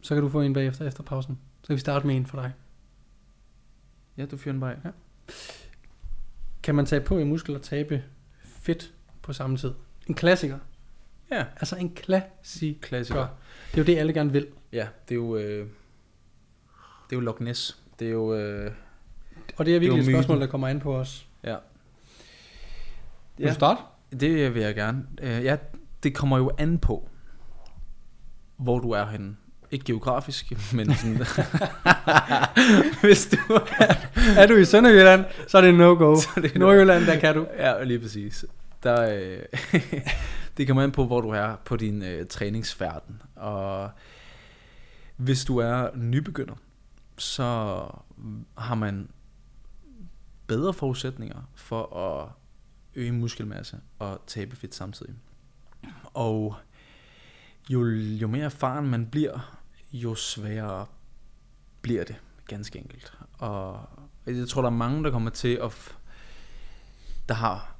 Så kan du få en bagefter efter pausen. Så kan vi starte med en for dig. ja, du fyrer den bare af. Kan man tage på i muskel og tabe fedt på samme tid? En klassiker. Ja, Altså en klassiker. klassiker. Det er jo det, alle gerne vil. Ja, det er jo, øh, det er jo Loch Ness. Det er jo, øh, Og det er virkelig Det et er jo spørgsmål, myten. der kommer an på os. ja. Vil du starte? Det vil jeg gerne. Øh, Ja, det kommer jo an på, hvor du er henne. Ikke geografisk, men sådan... [laughs] Hvis du... Er du i Sønderjylland, så er det no-go. [laughs] Er Nordjylland, der kan du. Ja, lige præcis. Der, øh, [laughs] det kommer an på, hvor du er på din øh, træningsfærden. Og hvis du er nybegynder, så har man bedre forudsætninger for at øge muskelmasse og tabe fedt samtidig. Og jo, jo mere erfaren man bliver, jo sværere bliver det, ganske enkelt. Og jeg tror, der er mange, der kommer til at... F- der har...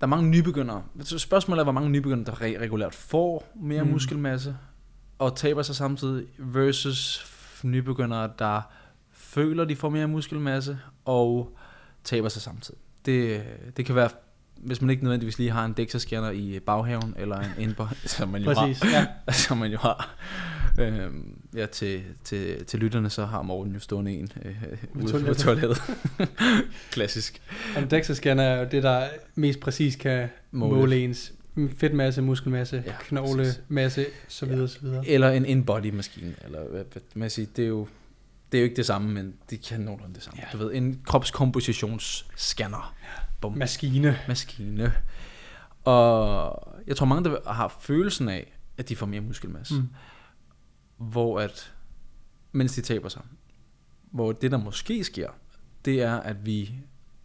Der er mange nybegyndere. Så spørgsmålet er, hvor mange nybegyndere, der re- regulært får mere Mm. muskelmasse og taber sig samtidig, versus nybegyndere, der føler, de får mere muskelmasse og taber sig samtidig. Det, det kan være, hvis man ikke nødvendigvis lige har en DEXA-scanner i baghaven, eller en indbår, som man jo Præcis, [laughs] har. ja. som man jo har. [laughs] Øhm, ja, til, til, til lytterne, så har Morten jo stående en øh, ude på toilettet. [laughs] Klassisk. En DEXA-scanner er jo det, der mest præcis kan måle, Måle. ens fedtmasse, muskelmasse, Ja, ja, knoglemasse, så videre, så videre. Eller en in-body-maskine, eller hvad, man siger, det er jo det er jo ikke det samme, men de kan nogenlunde det samme. Ja. Ja. Du ved, en kropskompositionsscanner. Bum. Maskine. Maskine. Og jeg tror mange, der har følelsen af, at de får mere muskelmasse. Mm. Hvor at, mens de taber sig, hvor det der måske sker, det er, at vi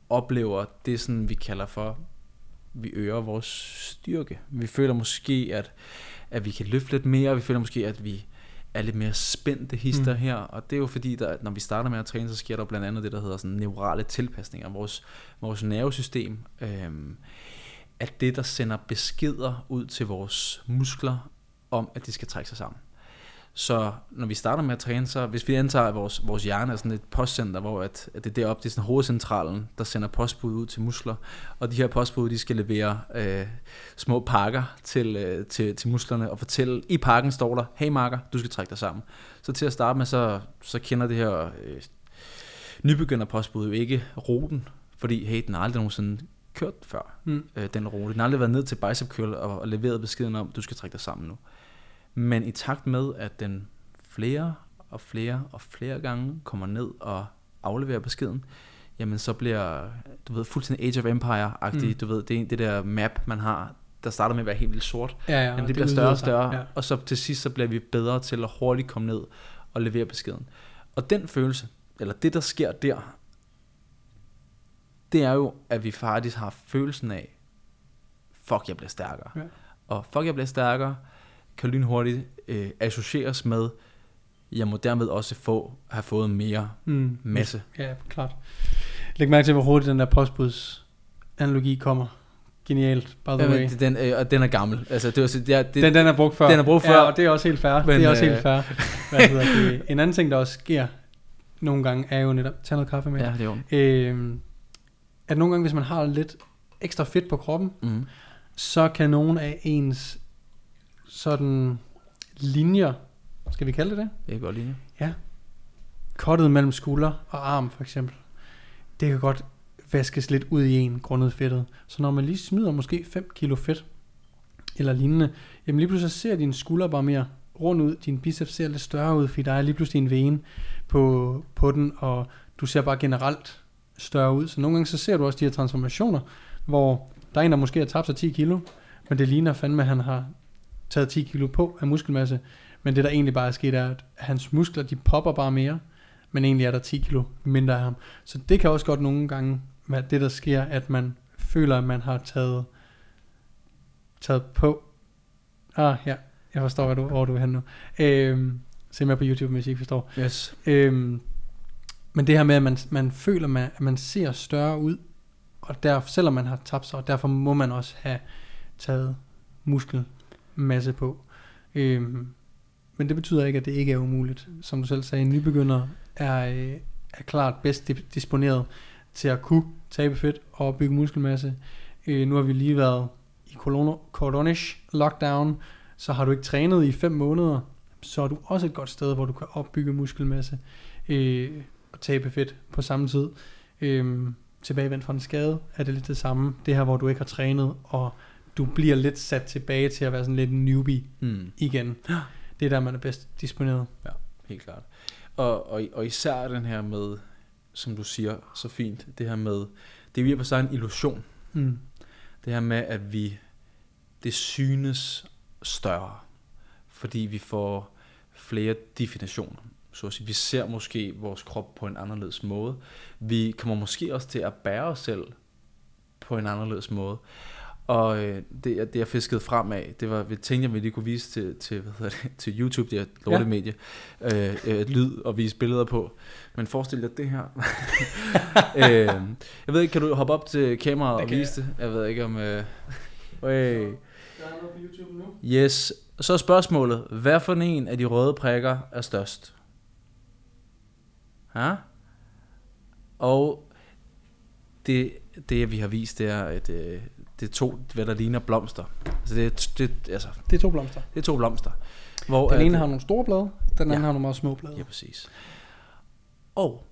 oplever det, sådan vi kalder for, vi øger vores styrke. Vi føler måske, at, at vi kan løfte lidt mere, vi føler måske, at vi er lidt mere spændte hister Mm. her, og det er jo fordi, der, når vi starter med at træne, så sker der blandt andet det, der hedder sådan neurale tilpasninger. Vores, vores nervesystem, øhm, at det, der sender beskeder ud til vores muskler, om at de skal trække sig sammen. Så når vi starter med at træne, så hvis vi antager, at vores, vores hjerne er sådan et postcenter, hvor at, at det er deroppe, det er sådan hovedcentralen, der sender postbud ud til muskler, og de her postbud, de skal levere øh, små pakker til, øh, til, til musklerne, og fortælle, i pakken står der, hey marker, du skal trække dig sammen. Så til at starte med, så, så kender det her øh, nybegynder postbud jo ikke ruten, fordi hey, den har aldrig nogensinde kørt før, Mm. øh, den rute. Den har aldrig været ned til bicep curl og, og leveret beskeden om, du skal trække dig sammen nu. Men i takt med, at den flere og flere og flere gange kommer ned og afleverer beskeden, jamen så bliver, du ved, fuldstændig Age of Empire-agtigt, Mm. du ved, det, det der map, man har, der starter med at være helt vildt sort, Ja, ja. Jamen, og det bliver større og sig. større, ja. og så til sidst så bliver vi bedre til at hurtigt komme ned og levere beskeden. Og den følelse, eller det der sker der, det er jo, at vi faktisk har følelsen af, fuck, jeg bliver stærkere. Ja. Og fuck, jeg bliver stærkere, kan lynhurtigt øh, associeres med, jeg må dermed også få, have fået mere Mm. masse. Ja, klart. Læg mærke til, hvor hurtigt den der postbuds analogi kommer. Genialt, by the way. Øh, den, øh, og den er gammel. Altså, det, var, det, er- det, Den, den er brugt før. Den er brugt Ja, før. og det er også helt fair. Men, det er også øh, helt fair. [laughs] Hvad hedder det? En anden ting, der også sker nogle gange, er jo netop, tag noget kaffe med, ja, det er øh, at nogle gange, hvis man har lidt ekstra fedt på kroppen, Mm. så kan nogle af ens sådan linjer, skal vi kalde det det? Jeg kan godt lide Ja. Kottet mellem skulder og arm for eksempel. Det kan godt vaskes lidt ud i en grundet fedtet. Så når man lige smider måske 5 kilo fedt, eller lignende, jamen lige pludselig så ser dine skuldre bare mere rundt ud, din biceps ser lidt større ud, fordi der er lige pludselig en vene på, på den, og du ser bare generelt større ud. Så nogle gange så ser du også de her transformationer, hvor der er en, der måske har tabt sig 10 kilo, men det ligner fandme, at han har taget 10 kilo på af muskelmasse, men det der egentlig bare er sket er, at hans muskler, de popper bare mere, men egentlig er der 10 kilo mindre af ham. Så det kan også godt nogle gange være det, der sker, at man føler, at man har taget, taget på. Ah, ja, jeg forstår, hvad du, hvor du er henne nu. Øhm, se mig på YouTube, hvis I ikke forstår. Yes. Øhm, men det her med, at man, man føler, man, at man ser større ud, og der, selvom man har tabt sig, og derfor må man også have taget masse på. Øhm, men det betyder ikke, at det ikke er umuligt. Som du selv sagde, en nybegynder er, øh, er klart bedst disponeret til at kunne tabe fedt og bygge muskelmasse. Øh, nu har vi lige været i Colono- Cordonish lockdown, så har du ikke trænet i 5 måneder, så er du også et godt sted, hvor du kan opbygge muskelmasse øh, og tabe fedt på samme tid. Øh, tilbagevendt fra en skade er det lidt det samme. Det her, hvor du ikke har trænet, og du bliver lidt sat tilbage til at være sådan lidt en newbie Mm. igen. Det er der, man er bedst disponeret. Helt klart. Og, og, og især den her med, som du siger så fint, det her med, det virker sig en illusion. Mm. Det her med, at vi, det synes større, fordi vi får flere definitioner. Så at sige, vi ser måske vores krop på en anderledes måde. Vi kommer måske også til at bære os selv på en anderledes måde. Og øh, det, jeg- det jeg fiskede frem af, det var, vi tænkte, at vi lige kunne vise til, til, hvad hedder det, til YouTube, det er et lortet Ja. medie, øh, øh, lyd og vise billeder på. Men forestil dig det her. [laughs] øh, jeg ved ikke, kan du hoppe op til kameraet og vise det? Jeg ved ikke om... Øh, [laughs] øh. Der er noget på YouTube nu. Yes. Så er spørgsmålet, hvad for en af de røde prikker er størst? Ja? Og det, det vi har vist, det er, at øh, det er to, hvad der ligner blomster. Altså det er, det, altså, Det er to blomster. det er to blomster. Hvor Den ene har nogle store blade, den anden Ja. har nogle meget små blade. Ja, præcis. Og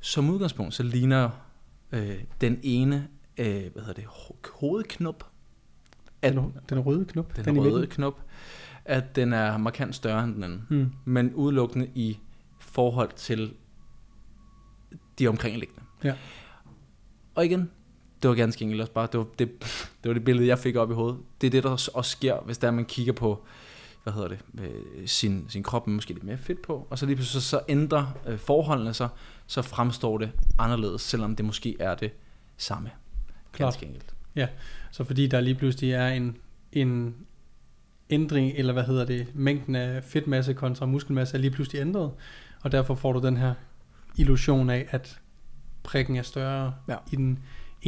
som udgangspunkt, så ligner øh, den ene, øh, hvad hedder det, ho- hovedknop, at, Den, den røde knop. den, den røde midten. knop, at den er markant større end den anden. Mm. men udelukkende i forhold til de omkringliggende. Ja. Og igen, det var ganske enkelt også bare, det var det, det var det billede, jeg fik op i hovedet. Det er det, der også sker, hvis der man kigger på, hvad hedder det, øh, sin, sin krop med måske lidt mere fedt på, og så lige pludselig så, så ændrer øh, forholdene sig, så fremstår det anderledes, selvom det måske er det samme. Klart. Ganske enkelt. Så fordi der lige pludselig er en, en ændring, eller hvad hedder det, mængden af fedtmasse kontra muskelmasse er lige pludselig ændret, og derfor får du den her illusion af, at prikken er større Ja. i den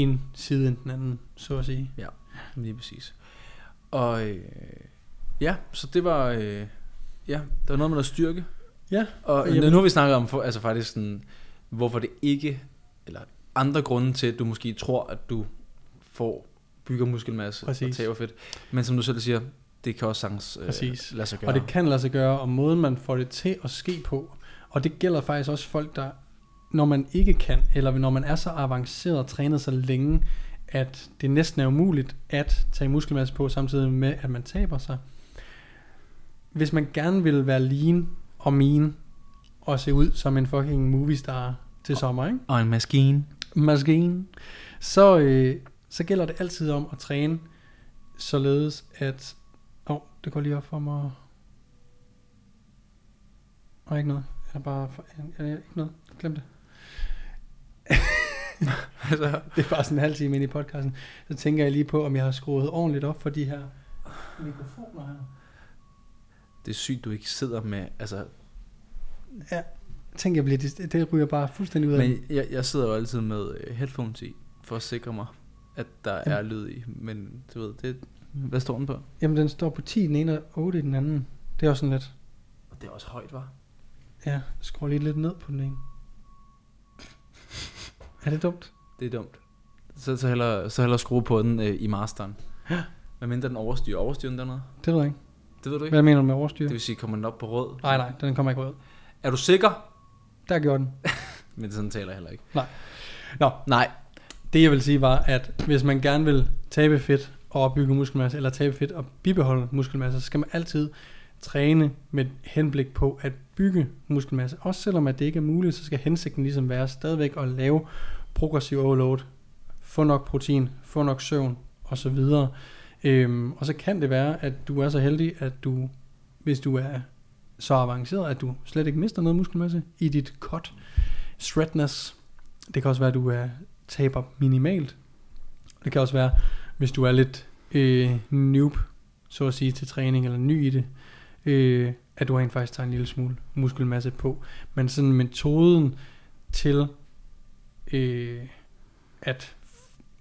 ene side end den anden, så at sige. Lige præcis. Og øh, ja, så det var, øh, ja, der var noget med noget styrke, Ja, Og Jamen. nu har vi snakket om, for, altså faktisk sådan, hvorfor det ikke, eller andre grunde til, at du måske tror, at du får bygger muskelmasse Præcis. og taber fedt. Men som du selv siger, det kan også sagtens øh, Præcis. lade sig gøre. Og det kan lade sig gøre, og måden man får det til at ske på. Og det gælder faktisk også folk, der, når man ikke kan, eller når man er så avanceret og trænet så længe, at det næsten er umuligt at tage muskelmasse på, samtidig med, at man taber sig. Hvis man gerne vil være lean og mean, og se ud som en fucking movie star til sommer, ikke? Og en maskine. maskine, så, øh, så gælder det altid om at træne således at... Åh, oh, det går lige op for mig. Og ikke noget. Jeg er bare... For, jeg, jeg, ikke noget. Glem det. [laughs] altså, Det er bare sådan en halv time ind i podcasten. Så tænker jeg lige på, om jeg har skruet ordentligt op for de her mikrofoner her. det er sygt, du ikke sidder med, altså, Ja, tænker jeg bliver, det, det ryger bare fuldstændig ud af men jeg, jeg sidder jo altid med øh, headphones i, for at sikre mig, at der Jamen. er lyd i. Men du ved, det, hvad står den på? Jamen, den står på 10 i den ene og 8 i den anden. Det er også sådan lidt... Og det er også højt, var. Ja, skruer lige lidt ned på den ene. Er det dumt? Det er dumt. Så, så hellere, så hellere skrue på den øh, i masteren. Hvad mindre den overstyrer. Overstyrer den dernede? Det ved jeg ikke. Det ved du ikke? Hvad mener du med overstyr? Det vil sige, kommer den op på rød? Nej, nej, den kommer ikke ud. Er du sikker? Der gjorde den. [laughs] Men sådan taler jeg heller ikke. Nå, Nej. det jeg vil sige var, at hvis man gerne vil tabe fedt og opbygge muskelmasse, eller tabe fedt og bibeholde muskelmasse, så skal man altid træne med henblik på at bygge muskelmasse. Også selvom at det ikke er muligt, så skal hensigten ligesom være stadigvæk at lave progressiv overload, få nok protein, få nok søvn osv. Øhm, og så kan det være, at du er så heldig, at du, hvis du er så avanceret, at du slet ikke mister noget muskelmasse i dit cut, shredness. Det kan også være, at du er taber minimalt. Det kan også være, hvis du er lidt øh, noob, så at sige, til træning, eller ny i det, øh, at du rent faktisk tager en lille smule muskelmasse på. Men sådan metoden til øh, at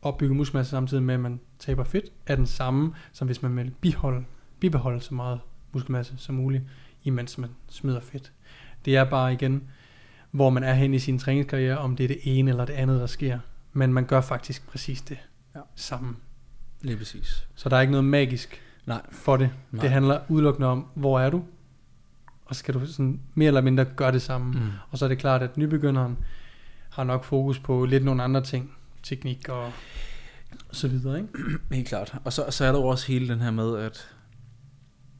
opbygge muskelmasse samtidig med, at man taber fedt, er den samme, som hvis man vil biholde, bibeholde så meget muskelmasse som muligt, imens man smider fedt. Det er bare igen, hvor man er hen i sin træningskarriere, om det er det ene eller det andet, der sker. Men man gør faktisk præcis det Ja. sammen. Lige præcis. Så der er ikke noget magisk Nej. for det. Nej. Det handler udelukkende om, hvor er du? Og så skal du sådan mere eller mindre gøre det samme. Mm. Og så er det klart, at nybegynderen har nok fokus på lidt nogle andre ting. Teknik og så videre, ikke? [clears throat] Helt klart. Og så, så er der jo også hele den her med, at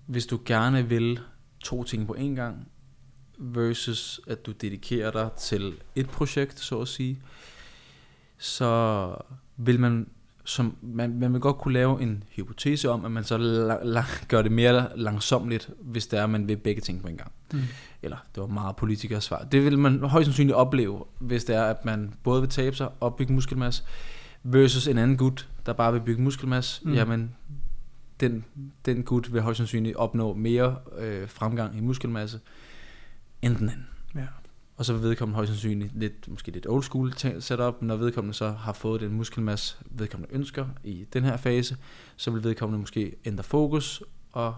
hvis du gerne vil to ting på en gang, versus at du dedikerer dig til et projekt, så at sige, så vil man, som, man, man vil godt kunne lave en hypotese om, at man så la, la, gør det mere langsomligt, hvis det er, at man vil begge ting på en gang. Mm. Eller, det var meget politikers svar. Det vil man højst sandsynligt opleve, hvis det er, at man både vil tabe sig og bygge muskelmasse, versus en anden gut, der bare vil bygge muskelmasse. Mm. Jamen, den, den gut vil højst sandsynligt opnå mere øh, fremgang i muskelmasse, end den anden. Ja. Og så vil vedkommende højst sandsynligt lidt, måske lidt old school setup, når vedkommende så har fået den muskelmasse, vedkommende ønsker i den her fase, så vil vedkommende måske ændre fokus og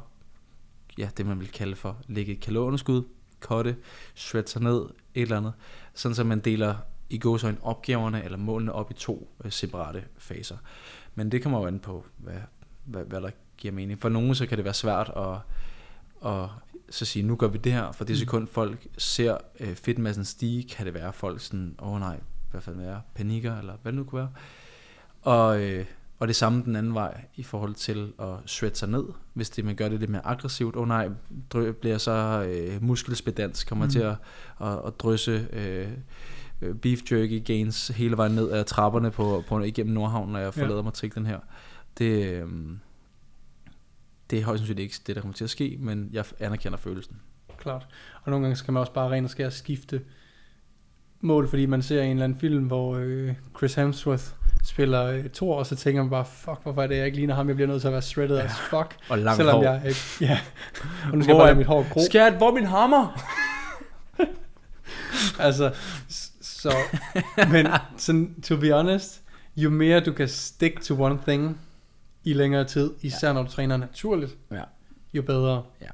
ja, det man vil kalde for lægge et kalorieunderskud, kotte, shred sig ned, et eller andet, sådan så man deler i gåsøjne opgaverne eller målene op i to øh, separate faser. Men det kommer jo an på, hvad, hvad, hvad der giver mening. For nogle så kan det være svært at, at så sige, nu gør vi det her, for det Mm. sekund folk ser øh, fedtmassen stige, kan det være at folk sådan, åh oh, nej, hvad fanden er panikker, eller hvad det nu kunne være. Og, øh, og det samme den anden vej i forhold til at shred sig ned, hvis det man gør det lidt mere aggressivt. Åh oh, nej, drø, bliver så øh, muskelspedans, kommer Mm. til at, at, at drysse øh, øh, beef jerky gains hele vejen ned ad trapperne på, på igennem Nordhavn, når jeg Ja. forlader mig til den her. Det, øh, det er højst sandsynligt ikke det, der kommer til at ske, men jeg anerkender følelsen. Klart. Og nogle gange skal man også bare rent og skære skifte mål, fordi man ser en eller anden film, hvor øh, Chris Hemsworth spiller øh, Thor, og så tænker man bare, fuck, hvorfor er det, jeg ikke ligner ham? Jeg bliver nødt til at være shredded ja. as fuck. Og langt selvom hår. jeg ikke, [laughs] ja. Og nu skal Hvor jeg bare mit hår gro. Skat, hvor min hammer? [laughs] Altså, så, men sådan, to be honest, jo mere du kan stick to one thing i længere tid, især ja. når du træner naturligt, Ja. jo bedre. Ja.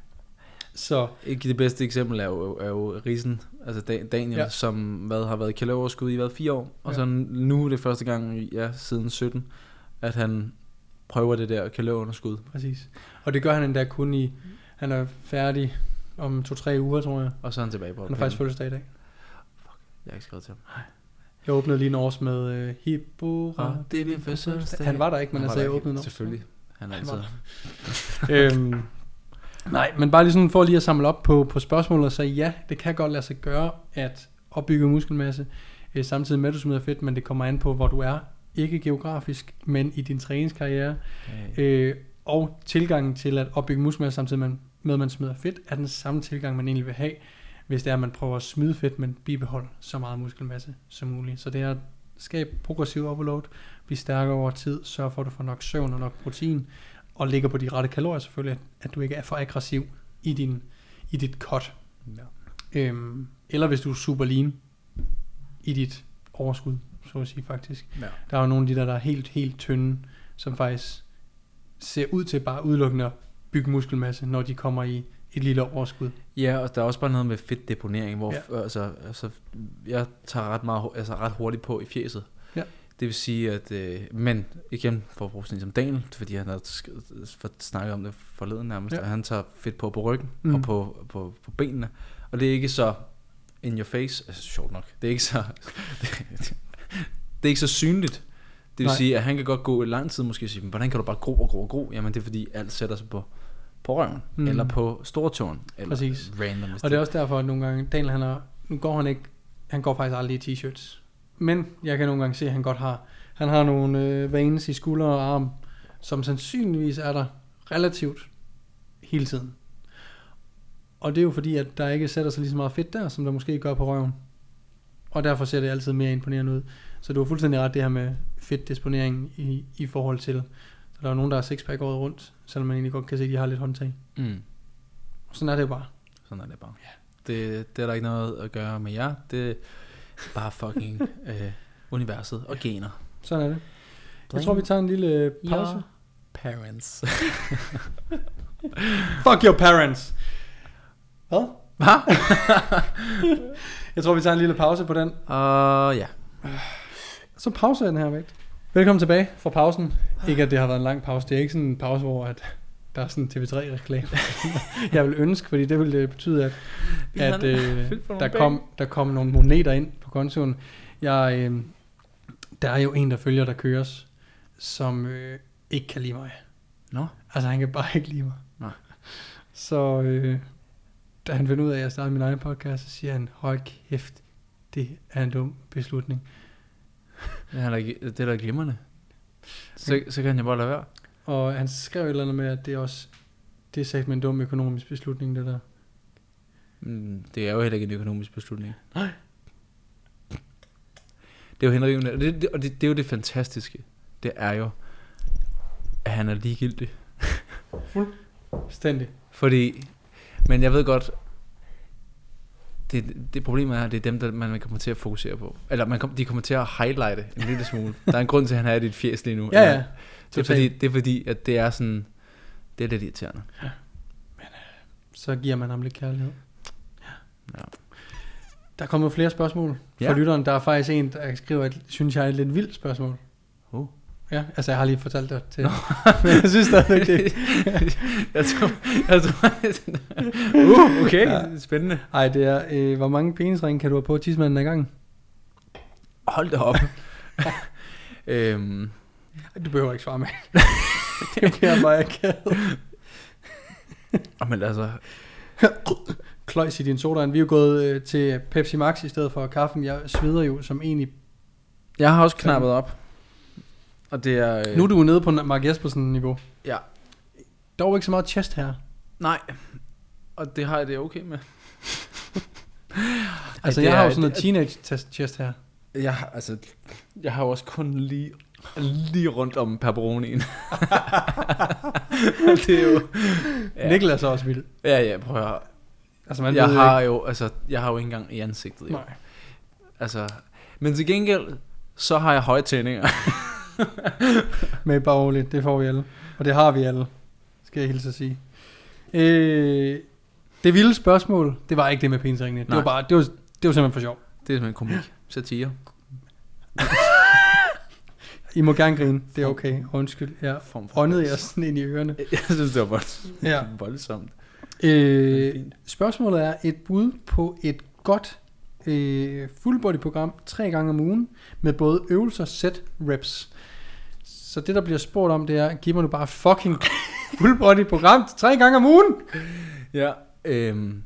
Så, Ikke det bedste eksempel er jo, er jo Risen, altså Da- Daniel, Ja. som hvad, har været i kalorieoverskud i hvad, fire år, og Ja. så nu er det første gang, ja, siden 17, at han prøver det der kalorieunderskud. præcis. Og det gør han endda kun i, han er færdig om to-tre uger, tror jeg. Og så er han tilbage på Han har faktisk fødselsdag i dag. Jeg har ikke skrevet til ham. Jeg åbnede lige en års med øh, Hippora. Det er din fødselsdag. Han var der ikke, men Han altså, jeg åbnede års. Selvfølgelig. Han er altid. [laughs] øhm, nej, men bare lige sådan for lige at samle op på, på spørgsmålet, så ja, det kan godt lade sig gøre at opbygge muskelmasse, øh, samtidig med at du smider fedt, men det kommer an på, hvor du er. Ikke geografisk, men i din træningskarriere. Øh, Øh, og tilgangen til at opbygge muskelmasse, samtidig med, med at man smider fedt, er den samme tilgang, man egentlig vil have, hvis det er, at man prøver at smide fedt, men bibeholde så meget muskelmasse som muligt. Så det er at skabe progressiv overload, blive stærkere over tid, sørge for, at du får nok søvn og nok protein, og ligger på de rette kalorier selvfølgelig, at, at du ikke er for aggressiv i, din, i dit cut. ja. Øhm, eller hvis du er super lean i dit overskud, så at sige faktisk. Ja. Der er jo nogle af de der, der er helt, helt tynde, som faktisk ser ud til bare udelukkende at bygge muskelmasse, når de kommer i et lille overskud. Ja, og der er også bare noget med fedt deponering, hvor Ja. altså, altså, jeg tager ret, meget, altså ret hurtigt på i fjeset. Ja. Det vil sige, at... Øh, men igen, for at bruge sådan som Daniel, fordi han har snakket om det forleden nærmest, Ja. at han tager fedt på på ryggen Mm. og på, på, på benene. Og det er ikke så in your face. Altså, sjovt nok. Det er ikke så... det, [laughs] det er ikke så synligt. Det vil Nej. Sige, at han kan godt gå i lang tid måske og sige, "Men hvordan kan du bare gro og gro og gro? Jamen det er fordi, alt sætter sig på, på røven. Mm. Eller på stortåen. Eller Præcis. Random. Og det er også derfor, at nogle gange, Daniel han er, nu går han ikke, han går faktisk aldrig i t-shirts. Men jeg kan nogle gange se, at han godt har, han har nogle øh, veins i skulder og arm, som sandsynligvis er der relativt hele tiden. Og det er jo fordi, at der ikke sætter sig lige så meget fedt der, som der måske gør på røven. Og derfor ser det altid mere imponerende ud. Så du har fuldstændig ret det her med fedtdisponering i, i forhold til, der er nogen, der har sixpack året rundt, selvom man egentlig godt kan se, at de har lidt håndtag. Mm. Sådan er det jo bare. Sådan er det bare. Ja. Det, det er der ikke noget at gøre med jer. Det er bare fucking [laughs] øh, universet og gener. Sådan er det. Jeg tror, vi tager en lille øh, pause. Your parents. [laughs] Fuck your parents. Hvad? Hvad? [laughs] Jeg tror, vi tager en lille pause på den. Og ja. Så pauser jeg den her vægt. Velkommen tilbage fra pausen. Ikke at det har været en lang pause. Det er ikke sådan en pause, hvor at der er sådan en TV3-reklame. [laughs] jeg vil ønske, fordi det ville betyde, at, at øh, der, kom, der kom nogle moneter ind på kontoen. Jeg, øh, der er jo en, der følger, der køres, som øh, ikke kan lide mig. Nå. Altså, han kan bare ikke lide mig. Nej. Så øh, da han finder ud af, at jeg startede min egen podcast, så siger han, hold kæft, det er en dum beslutning. Det er det er da glimrende. Så, så kan jeg bare lade være. Og han skrev et eller andet med, at det er også, det er sagt med en dum økonomisk beslutning, det der. Mm, Det er jo heller ikke en økonomisk beslutning. Nej. Det er jo henrivende. Og det, det, og det, det er jo det fantastiske. Det er jo, at han er ligegyldig. Stændig. Fordi, men jeg ved godt, det, det problemet er, at det er dem, der man kommer til at fokusere på. Eller man kom, de kommer til at highlighte en lille smule. [laughs] Der er en grund til, at han er i dit fjes lige nu. Ja, ja. Det er, fordi, det er fordi, at det er sådan, det er lidt irriterende. Så giver man ham lidt kærlighed. Ja. Der kommer flere spørgsmål fra Ja. lytteren. Der er faktisk en, der skriver, at synes jeg er et lidt vildt spørgsmål. Ja, altså jeg har lige fortalt det til. [laughs] Men jeg synes stadigvæk det. [laughs] jeg tror, jeg tror, [laughs] uh, okay, Ja. spændende. Ej, det er, øh, hvor mange penisringe kan du have på tidsmanden ad gangen? Hold da op. øhm, Du behøver ikke svare med. det bliver bare akavet. men altså, Kløjs i din sodavand. Vi er jo gået øh, til Pepsi Max i stedet for kaffen. Jeg sveder jo som en i... jeg har også knappet op. Og det er... Øh, Nu er du nede på Mark Jespersen niveau. Ja. Der var ikke så meget chest her. Nej, og det har jeg det okay med. [laughs] Altså, jeg har jo sådan noget det- teenage test chest her. Jeg, har- altså, jeg har jo også kun lige, lige rundt om pepperonien. [laughs] det er jo... Ja. Niklas er også vild. Ja, ja, prøv at høre. Altså, man Jeg har jo, altså, jeg har jo ikke engang i ansigtet. ikke. Jo. Nej. Altså, men til gengæld, så har jeg høje tændinger. [laughs] [laughs] Med bare roligt, det får vi alle. Og det har vi alle, skal jeg hilse at sige. Øh, det vilde spørgsmål, det var ikke det med penisringene. Det var bare, det var, det var simpelthen for sjov. Det er simpelthen komik. Satire. [laughs] I må gerne grine, det er okay. Undskyld, jeg åndede jeg sådan ind i ørerne. [laughs] Jeg synes, det var voldsomt. Ja. voldsomt. Øh, spørgsmålet er et bud på et godt øh, full body program tre gange om ugen med både øvelser, set, reps. Så det der bliver spurgt om, det er, giv mig nu bare fucking [laughs] full body program tre gange om ugen. Ja. Øhm,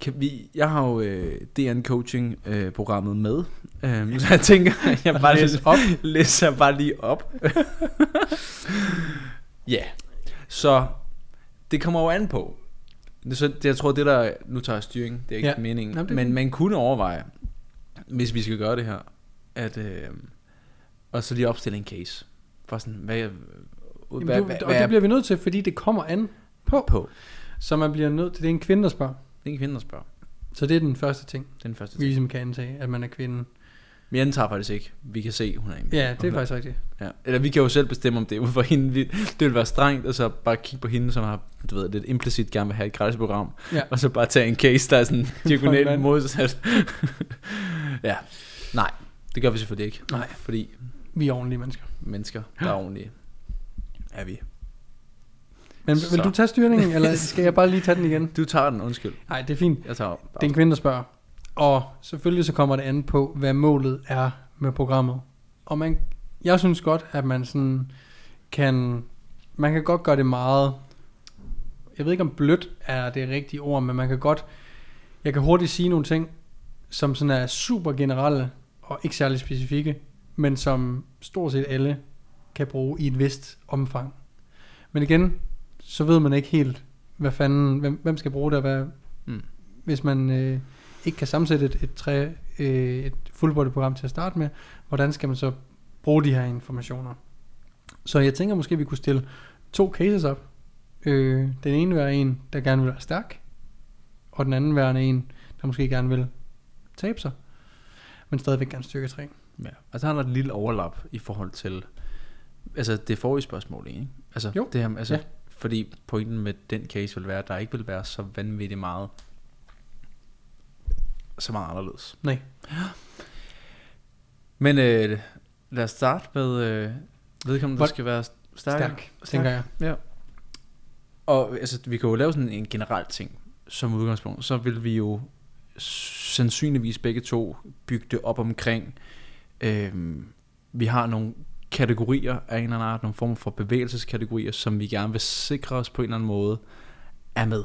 kan vi, jeg har jo øh, DN Coaching øh, programmet med, øhm, så jeg tænker, [laughs] jeg bare Læs [laughs] læser, op. læser bare lige op. Ja, yeah. så det kommer jo an på. Det, så, det, jeg tror, det der, nu tager jeg styring, det er ikke Ja. meningen, Jamen, det men man kunne overveje, hvis vi skal gøre det her, at øh, og så lige opstille en case. For sådan, hvad, Jamen, hvad, du, hvad, og hvad det er bliver vi nødt til, fordi det kommer an på. på? Så man bliver nødt til, det er en kvinde, der spørger. Det er en kvinde, der spørger. Så det er den første ting, Det er den første vi ligesom kan antage, at man er kvinde. Jeg antager faktisk ikke. Vi kan se, hun er en. Ja, det hun er faktisk rigtigt. Ja. Eller vi kan jo selv bestemme, om det ud for hende. Vi- Det vil være strengt, og så bare kigge på hende, som har, du ved, lidt implicit gerne vil have et gratis program. Ja. Og så bare tage en case, der er sådan [laughs] diagonalt modsat. [laughs] ja. Nej, det gør vi selvfølgelig ikke. Nej. Fordi Vi er ordentlige mennesker. mennesker, der er ordentlige, er vi. Men Så. vil du tage styringen, eller [laughs] skal jeg bare lige tage den igen? Du tager den, undskyld. Nej, det er fint. Jeg tager Det er en kvinde, der spørger. Og selvfølgelig så kommer det an på, hvad målet er med programmet. Og man, jeg synes godt, at man sådan kan, man kan godt gøre det meget, jeg ved ikke om blødt er det rigtige ord, men man kan godt, jeg kan hurtigt sige nogle ting, som sådan er super generelle og ikke særlig specifikke, men som stort set alle kan bruge i et vist omfang. Men igen, så ved man ikke helt, hvad fanden, hvem, hvem skal bruge det, og hvad, Mm. hvis man øh, ikke kan sammensætte et, et, træ, øh, et fuldbordet-program til at starte med, hvordan skal man så bruge de her informationer? Så jeg tænker måske, vi kunne stille to cases op. Øh, den ene være en, der gerne vil være stærk, og den anden være en, der måske gerne vil tabe sig, men stadigvæk gerne styrke træ. Ja. Altså han har et lille overlap i forhold til, altså det forrige spørgsmål, ikke? Altså, Jo. Det her, altså, Ja. Fordi pointen med den case vil være, at der ikke vil være så vanvittigt meget, så meget anderledes. Nej. Men øh, lad os starte med øh, vedkommende, der skal være stærk. Stærk, tænker jeg. Ja. Og altså, vi kan jo lave sådan en generel ting som udgangspunkt. Så vil vi jo sandsynligvis begge to bygge det op omkring, øhm, vi har nogle kategorier af en eller anden art, nogle former for bevægelseskategorier, som vi gerne vil sikre os på en eller anden måde er med.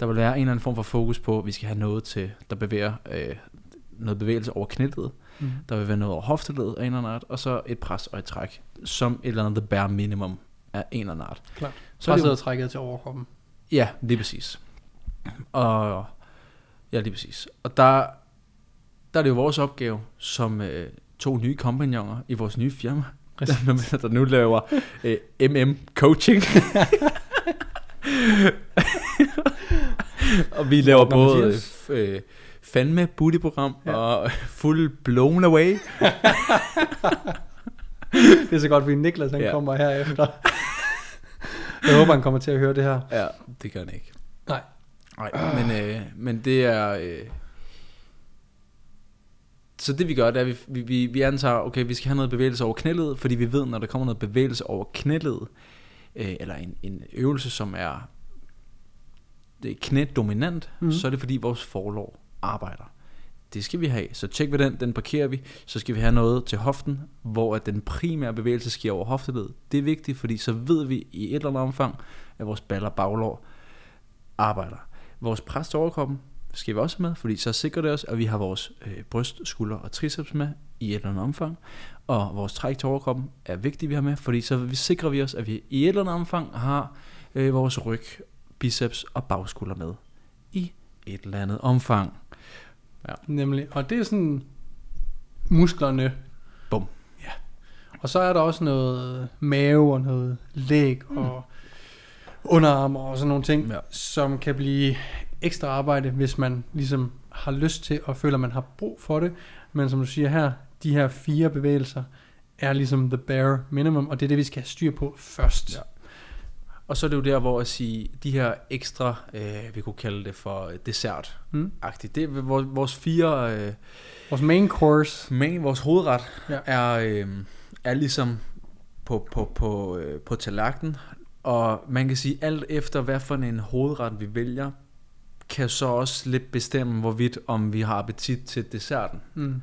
Der vil være en eller anden form for fokus på, at vi skal have noget til, der bevæger øh, noget bevægelse over knæledet. Mm. Der vil være noget over hofteledet af en eller anden art, og så et pres og et træk, som et eller andet the bare minimum af en eller anden art. Klart. Så er det jo, trækket til overkroppen. ja, lige præcis. Og ja, lige præcis. Og der, der er det jo vores opgave som øh, to nye kompagnoner i vores nye firma, der, [laughs] der nu laver øh, MM coaching. [laughs] og vi laver både 80. øh, fandme booty-program Ja. og fuld blown away. [laughs] Det er så godt, fordi Niklas han Ja. kommer her efter. Jeg håber, han kommer til at høre det her. Ja, det gør han ikke. Nej. Nej, men, øh, men det er... Øh, så det vi gør, det er, at vi, vi, vi, antager, okay, vi skal have noget bevægelse over knæledet, fordi vi ved, når der kommer noget bevægelse over knæledet, øh, eller en, en øvelse, som er knædominant, mm. så er det fordi vores forlov arbejder. Det skal vi have. Så tjek ved den, den parkerer vi. Så skal vi have noget til hoften, hvor at den primære bevægelse sker over hofteledet. Det er vigtigt, fordi så ved vi i et eller andet omfang, at vores baller baglår arbejder. Vores pres til overkroppen skal vi også have med, fordi så sikrer det os, at vi har vores øh, bryst, skulder og triceps med i et eller andet omfang. Og vores træk til overkroppen er vigtigt, vi har med, fordi så vi sikrer vi os, at vi i et eller andet omfang har øh, vores ryg, biceps og bagskulder med i et eller andet omfang. Nemlig. Og det er sådan musklerne. Bum. Ja. Og så er der også noget mave og noget læg Mm. og underarmer og sådan nogle ting, Ja. som kan blive ekstra arbejde, hvis man ligesom har lyst til og føler, at man har brug for det. Men som du siger her, de her fire bevægelser er ligesom the bare minimum, og det er det, vi skal have styr på først. Ja. Og så er det jo der, hvor at sige, de her ekstra, øh, vi kunne kalde det for dessert Mm. Det er vores, vores fire, øh, Vores main course. men vores hovedret ja. er, øh, er ligesom på, på, på, øh, på tallerkenen. Og man kan sige, alt efter hvad for en hovedret vi vælger, kan så også lidt bestemme, hvorvidt om vi har appetit til desserten. Mm.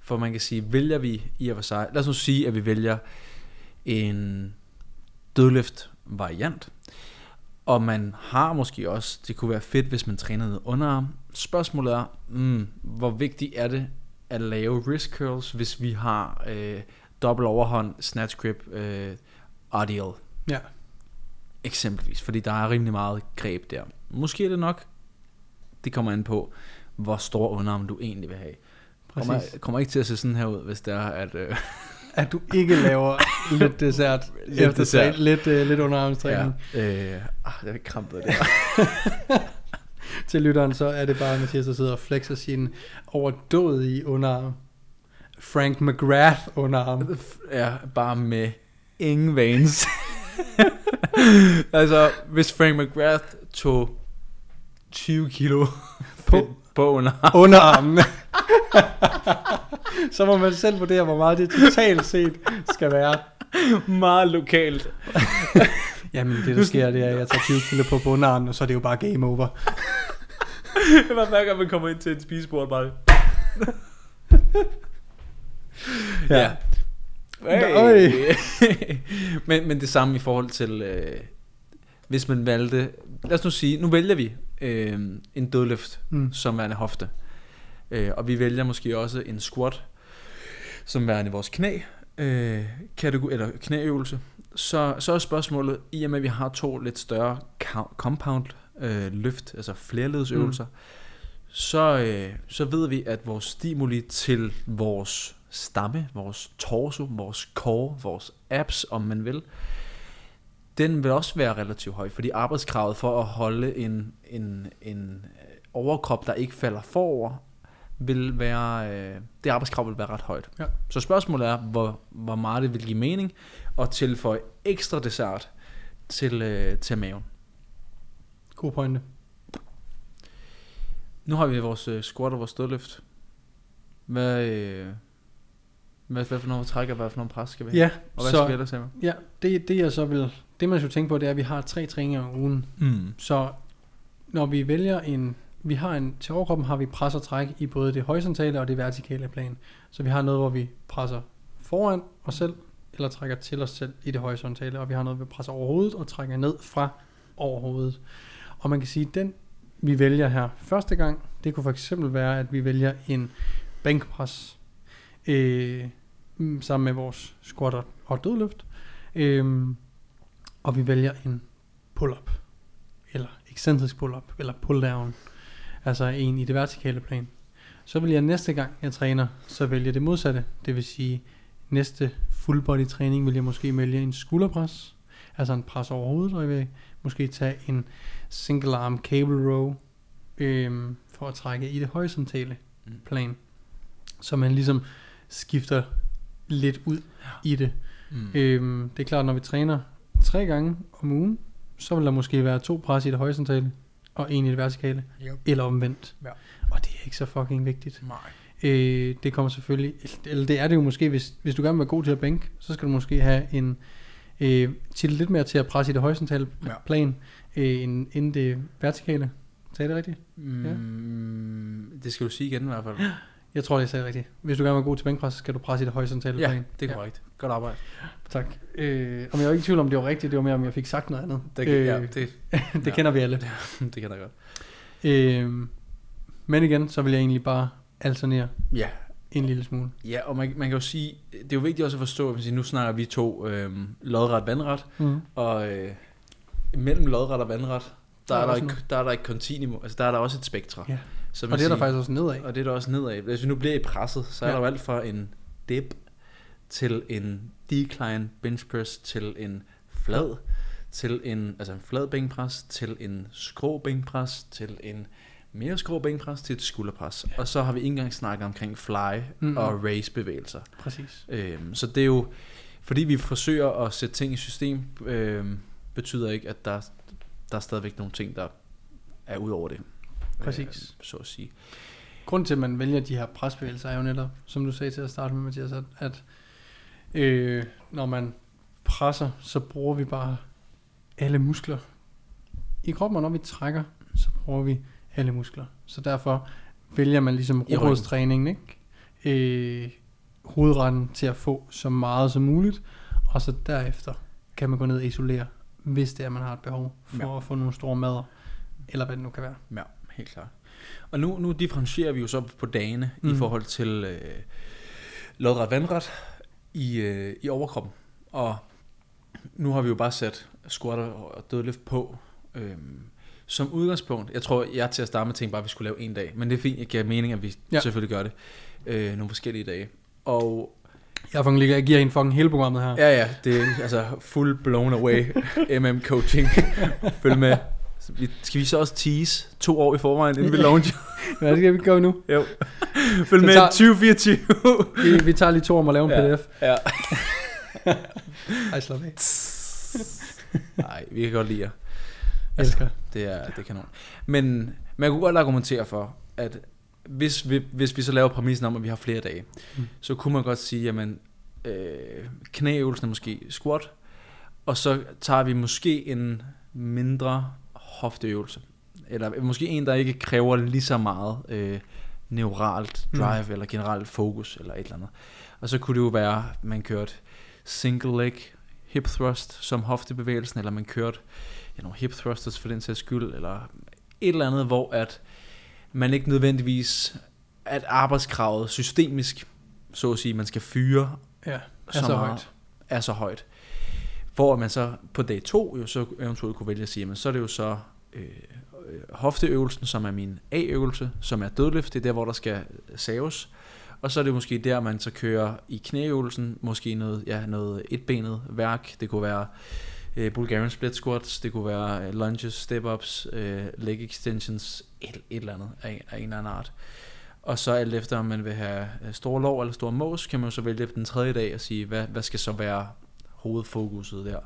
For man kan sige, vælger vi i og for sig, lad os nu sige, at vi vælger en dødløft variant, og man har måske også, det kunne være fedt, hvis man træner noget underarm. Spørgsmålet er, mm, hvor vigtigt er det at lave wrist curls, hvis vi har øh, dobbelt overhånd, snatch grip, øh, RDL Ja. eksempelvis, fordi der er rimelig meget greb der. Måske er det nok, det kommer an på, hvor stor underarm du egentlig vil have. Præcis. Kommer, kommer ikke til at se sådan her ud, hvis det er, at... Øh, [laughs] At du ikke laver [laughs] lidt dessert Lidt efter dessert. træ- lidt, uh, lidt underarmstræning. ja, øh, ah, det er krampet der. [laughs] Til lytteren, så er det bare Mathias, der sidder og flexer sin overdådige underarm. Frank McGrath underarm. ja, bare med ingen veins. altså, hvis Frank McGrath tog 20 kilo På- på under Underarmen. [laughs] Så må man selv vurdere, hvor meget det totalt set skal være. Meget lokalt. [laughs] Jamen, det der sker, det er, at jeg tager 20 kilo på bundarmen, og så er det jo bare game over. [laughs] Hver hver gang man kommer ind til et spisebord, bare... Ja. Hey. men, men det samme i forhold til, øh, hvis man valgte, lad os nu sige, nu vælger vi øh, en dødløft Mm. som værende hofte. Øh, og vi vælger måske også en squat som værende vores knæ, øh, kategori, eller knæøvelse. Så, så er spørgsmålet, i og med at vi har to lidt større co- compound øh, løft, altså flerledsøvelser, mm. så, øh, så ved vi, at vores stimuli til vores stamme, vores torso, vores core, vores abs, om man vil, den vil også være relativt høj, fordi arbejdskravet for at holde en, en, en øh, overkrop, der ikke falder forover, vil være, øh, det arbejdskrav vil være ret højt. Ja. Så spørgsmålet er, hvor, hvor meget det vil give mening at tilføje ekstra dessert til, øh, til maven. God pointe. Nu har vi vores øh, squat og vores dødløft. Hvad, øh, hvad, hvad for nogle træk og hvad for nogle pres skal vi have? Ja, Og hvad så, skal vi ellers have? ja det, det jeg så vil, det man skal tænke på, det er, at vi har tre træninger om ugen. Mm. Så når vi vælger en, vi har en, til overkroppen har vi pres og træk i både det horisontale og det vertikale plan. Så vi har noget, hvor vi presser foran os selv, eller trækker til os selv i det horisontale, og vi har noget, hvor vi presser over hovedet og trækker ned fra over hovedet. Og man kan sige, at den vi vælger her første gang, det kunne for eksempel være, at vi vælger en bænkpres øh, mm, sammen med vores squat og- og dødløft. Øh, og vi vælger en pull-up, eller ekscentrisk pull-up, eller pull-down, altså en i det vertikale plan. Så vil jeg næste gang, jeg træner, så vælge det modsatte. Det vil sige, næste full body træning vil jeg måske vælge en skulderpres, altså en pres over hovedet, og jeg vil måske tage en single arm cable row, øhm, for at trække i det horisontale Mm. plan. Så man ligesom skifter lidt ud i det. Mm. Øhm, det er klart, når vi træner tre gange om ugen, så vil der måske være to pres i det horisontale, og en i det vertikale, Yep. eller omvendt. Ja. Og det er ikke så fucking vigtigt. Nej. Øh, det kommer selvfølgelig, eller det er det jo måske, hvis, hvis du gerne vil være god til at bænke, så skal du måske have en øh, til lidt mere til at presse i det horisontale Ja. plan, øh, end, end det vertikale. Sagde det rigtigt? Mm, Det skal du sige igen i hvert fald. [gasps] Jeg tror, jeg sagde rigtigt. Hvis du gerne vil være god til bænkpres, så skal du presse i det horisontale Ja, plan. det er korrekt. Godt arbejde. Tak. Øh, om jeg var ikke i tvivl om, det var rigtigt, det var mere, om jeg fik sagt noget andet. Det, øh, ja, det, [laughs] det ja. kender vi alle. [laughs] det kan jeg godt. Øh, men igen, så vil jeg egentlig bare alternere Ja, en lille smule. ja og man, man kan jo sige, det er jo vigtigt også at forstå, at nu snakker vi to øh, lodret vandret, Mm. og øh, mellem lodret og vandret, der, Der er er der, ikke, der er der ikke kontinuum, altså der er der også et spektra. Ja. Så Og det er der faktisk også nedad. Og det er der også nedad. Hvis vi nu bliver i presset, så er Ja. der jo alt fra en dip til en decline bench press til en flad til en, altså en flad bænkpres, til en skrå bænkpres, til en mere skrå bænkpres, til et skulderpres. Og så har vi ikke engang snakket omkring fly Mm. og raise bevægelser. Præcis. Øhm, så det er jo, fordi vi forsøger at sætte ting i system, øhm, betyder ikke, at der, der er stadigvæk nogle ting, der er ud over det. Præcis. Øh, så at sige. Grunden til, at man vælger de her presbevægelser, er jo netop, som du sagde til at starte med, Mathias, at, at øh, når man presser, så bruger vi bare alle muskler i kroppen, og når vi trækker, så bruger vi alle muskler. Så derfor vælger man ligesom råbrødstræningen, ikke? Øh, hovedretten til at få så meget som muligt, og så derefter kan man gå ned og isolere, hvis det er, man har et behov for Ja. at få nogle store mader, eller hvad det nu kan være. Ja, helt klart. Og nu, nu differentierer vi jo så på dagene mm. i forhold til øh, lodret vandret i, øh, i overkroppen. Og nu har vi jo bare sat squat og dødløft på. Øhm, som udgangspunkt, jeg tror, jeg til at starte med tænkte bare, at vi skulle lave en dag. Men det er fint, jeg giver mening, at vi ja. Selvfølgelig gør det. Øh, nogle forskellige dage. Og Jeg, fucking ligger, jeg giver en fucking hele programmet her. ja, ja, det er altså full blown away MM coaching. [laughs] Følg med. Så vi- Skal vi så også tease to år i forvejen, inden vi [laughs] launcher? Hvad skal vi gøre nu? Jo. Følg med tager- 2024. Vi, vi tager lige to om at lave en Ja. pdf. ja. Ej, slap af. Nej, vi kan godt lide jer. Jeg elsker. Det er, det er kanon. Men man kunne godt argumentere for, at hvis vi, hvis vi så laver præmissen om, at vi har flere dage, mm. så kunne man godt sige, jamen, øh, knæøvelsen er måske squat, og så tager vi måske en mindre hofteøvelse. Eller måske en, der ikke kræver lige så meget øh, neuralt drive, mm. eller generelt fokus, eller et eller andet. Og så kunne det jo være, at man kørte single leg hip thrust som hoftebevægelsen, eller man kørte ja, nogle hip thrusters for den sags skyld, eller et eller andet, hvor at man ikke nødvendigvis, at arbejdskravet systemisk, så at sige, man skal fyre Ja, er så så højt. er så højt. Hvor man så på dag to jo så eventuelt kunne vælge at sige, jamen, så er det jo så øh, øh hofteøvelsen, som er min A-øvelse, som er dødløft, det er der, hvor der skal øh, saves. Og så er det måske der, man så kører i knæøvelsen, måske noget, ja, noget etbenet værk. Det kunne være øh, Bulgarian split squats, det kunne være øh, lunges, step-ups, øh, leg extensions, et, et eller andet af, af en eller anden art. Og så alt efter, om man vil have øh, store lov eller store mås, kan man jo så vælge den tredje dag og sige, hvad, hvad skal så være hovedfokuset der.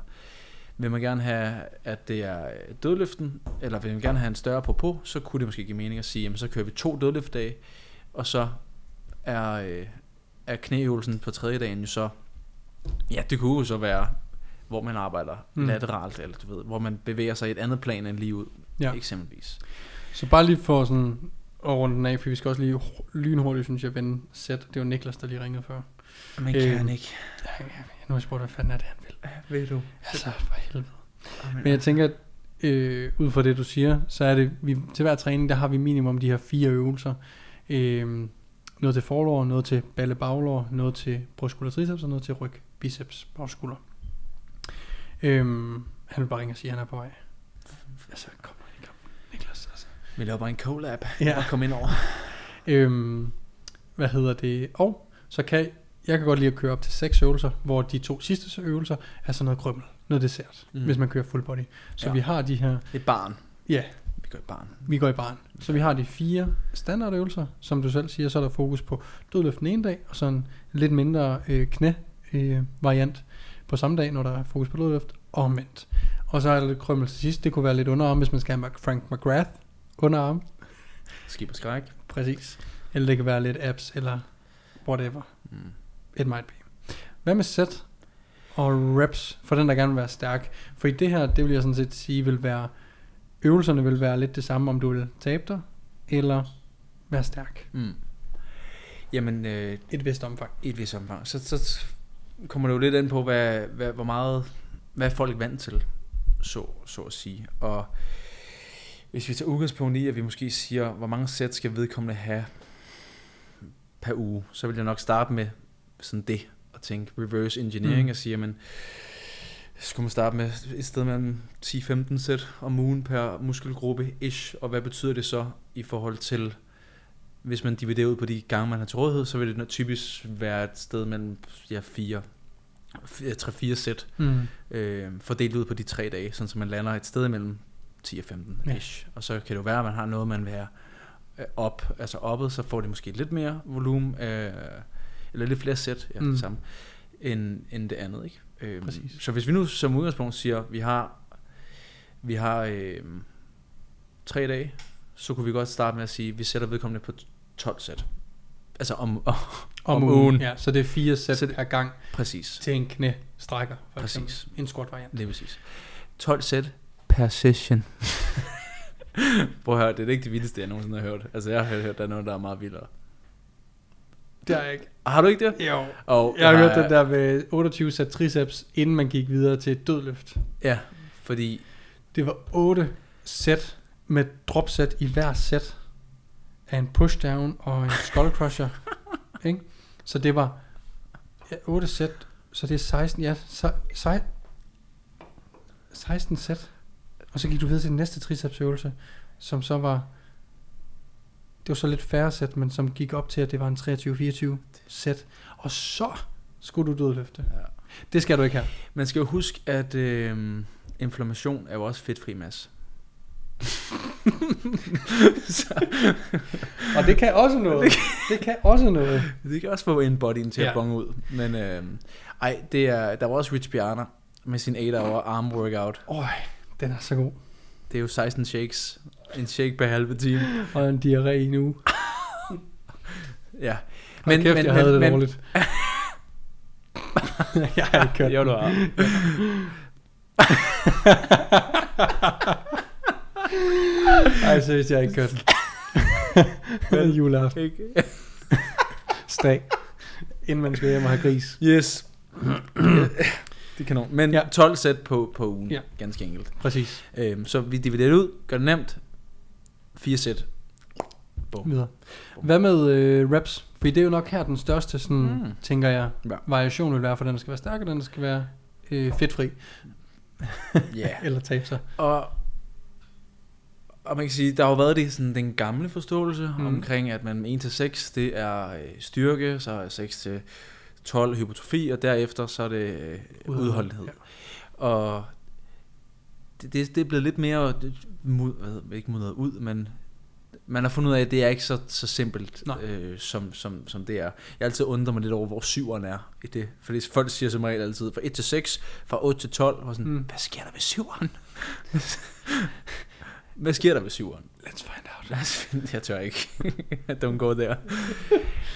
Vil man gerne have, at det er dødløften, eller vil man gerne have en større på på, så kunne det måske give mening at sige, jamen så kører vi to dødløftdage, og så er, øh, er knæøvelsen på tredje dagen jo så, ja, det kunne jo så være, hvor man arbejder Mm. lateralt, eller du ved, hvor man bevæger sig i et andet plan end lige ud, Ja. eksempelvis. Så bare lige for sådan at runde den af, for vi skal også lige hu- lynhurtigt, synes jeg, vende sæt. Det var Niklas, der lige ringede før. Man Øh, kan ikke. Ja, ja, nu har jeg spurgt, hvad fanden er det, han vil. Ved du? Altså, for helvede. Men jeg tænker, at øh, ud fra det, du siger, så er det, vi, til hver træning, der har vi minimum de her fire øvelser. Øh, noget til forlår, noget til balle baglår, noget til brystskulder triceps, og noget til ryg, biceps, bagskulder. Øh, han vil bare ringe og sige, at han er på vej. Altså, kom nu, kom. Niklas, altså. Vi laver bare en collab. Ja. Og kom ind over. Øhm, hvad hedder det? Og så kan jeg kan godt lide at køre op til seks øvelser, hvor de to sidste øvelser er sådan noget krømmel, noget dessert, mm. Hvis man kører full body. Så Ja. vi har de her, Et barn. ja, Vi gør et barn. vi går i barn. Så vi har de fire standardøvelser, som du selv siger, så er der fokus på dødløft den ene dag, og så en lidt mindre øh, knæ øh, variant på samme dag, når der er fokus på dødløft, og omvendt. Og så er der lidt krømmel til sidst, det kunne være lidt underarm, hvis man skal have Frank McGrath underarm, Skib og skræk. præcis. Eller det kan være lidt abs, eller whatever. Mm. It might be. Hvad med set og reps, for den der gerne vil være stærk? For i det her, det vil jeg sådan set sige, vil være, øvelserne vil være lidt det samme, om du vil tabe dig, eller være stærk. Mm. Jamen, øh, et vist omfang. et vis omfang. Så, så kommer det jo lidt ind på, hvad, hvad, hvor meget, hvad er folk vant til, så, så at sige. Og hvis vi tager udgangspunkt i, at vi måske siger, hvor mange sæt skal vedkommende have per uge, så vil jeg nok starte med sådan det, og tænke reverse engineering, Mm. og sige, jamen, skulle man starte med et sted mellem 10-15 sæt om ugen per muskelgruppe ish, og hvad betyder det så i forhold til hvis man dividerer ud på de gange, man har til rådighed, så vil det typisk være et sted mellem ja, 4, 3-4 sæt, Mm. øh, fordelt ud på de tre dage, sådan så man lander et sted mellem 10 og 15 Ja. ish. Og så kan det jo være, at man har noget, man vil have øh, op, altså oppet, så får det måske lidt mere volumen, øh, eller lidt flere sæt, ja, Mm. mm. det samme, end, end det andet, ikke? Øh, Præcis. Så hvis vi nu som udgangspunkt siger, vi har, vi har øh, tre dage, så kunne vi godt starte med at sige, at vi sætter vedkommende på 12 sæt. Altså om, [laughs] om Om, Om ugen. ugen. Ja, så det er fire sæt Så det- per gang præcis. til en knæ strækker, for Præcis. eksempel. En squat variant. Lige præcis. 12 sæt per session. [laughs] Prøv at høre, det er ikke det vildeste, jeg nogensinde har hørt. Altså, jeg har hørt, der er noget, der er meget vildere. Har jeg ikke. Har du ikke det? Jo. Og Jeg har hørt den der med 28 sæt triceps, inden man gik videre til et dødløft. Ja, fordi... Det var 8 sæt med dropsæt i hver sæt af en pushdown og en skull crusher. [laughs] ikke? Så det var ja, 8 sæt, så det er 16, ja, så, sej, 16 sæt. Og så gik du videre til den næste tricepsøvelse, som så var, det var så lidt færre sæt, men som gik op til, at det var en 23-24 sæt. Og så skulle du dødløfte. Ja. Det skal du ikke have. Man skal jo huske, at øh, inflammation er jo også fedtfri masse. [laughs] så, Og det kan også noget. Det kan også noget. det kan også få en bodyen til Ja. at bonge ud. Men øh, ej, det er, der var også Rich Piana med sin 8-hour arm workout. Øj, den er så god. Det er jo 16 shakes. En shake per halve time. Og en diarré i en uge. [laughs] Ja. Men, kæft, men, jeg havde men, det dårligt. [laughs] jeg har ikke kørt Jo, du har. [laughs] Ej, seriøst, jeg har ikke kørt den. Juleaften. Ikke? Stag. Inden man skal hjem og have gris. Yes. [clears throat] det er kanon. Men Ja. ja. 12 sæt på, på ugen, Ja. ja. ganske enkelt. Præcis. Øhm, så vi dividerer det ud, gør det nemt. 4 sæt. Bum. Videre. Hvad med øh, reps? For det er jo nok her den største, sådan, mm. Tænker jeg, Ja. variation vil være, for den skal være stærk, og den skal være øh, fedtfri. [laughs] Ja. [laughs] Eller tabe sig. Og, og man kan sige, der har jo været det, sådan, den gamle forståelse Mm. omkring, at man 1 til 6, det er øh, styrke, så er 6 til 12 hypotrofi, og derefter så er det øh, udholdenhed. Ja. Og det, det, det er blevet lidt mere, mud, hvad, ikke mudret ud, men man har fundet ud af, at det er ikke så, så simpelt, Nej. øh, som, som, som det er. Jeg altid undret mig lidt over, hvor syveren er i det. Fordi folk siger som regel altid, fra 1 til 6, fra 8 til 12, og sådan, Mm. hvad sker der ved syveren? [laughs] hvad sker der ved syveren? Let's find out. Lad os finde, jeg tør ikke. [laughs] Don't go der.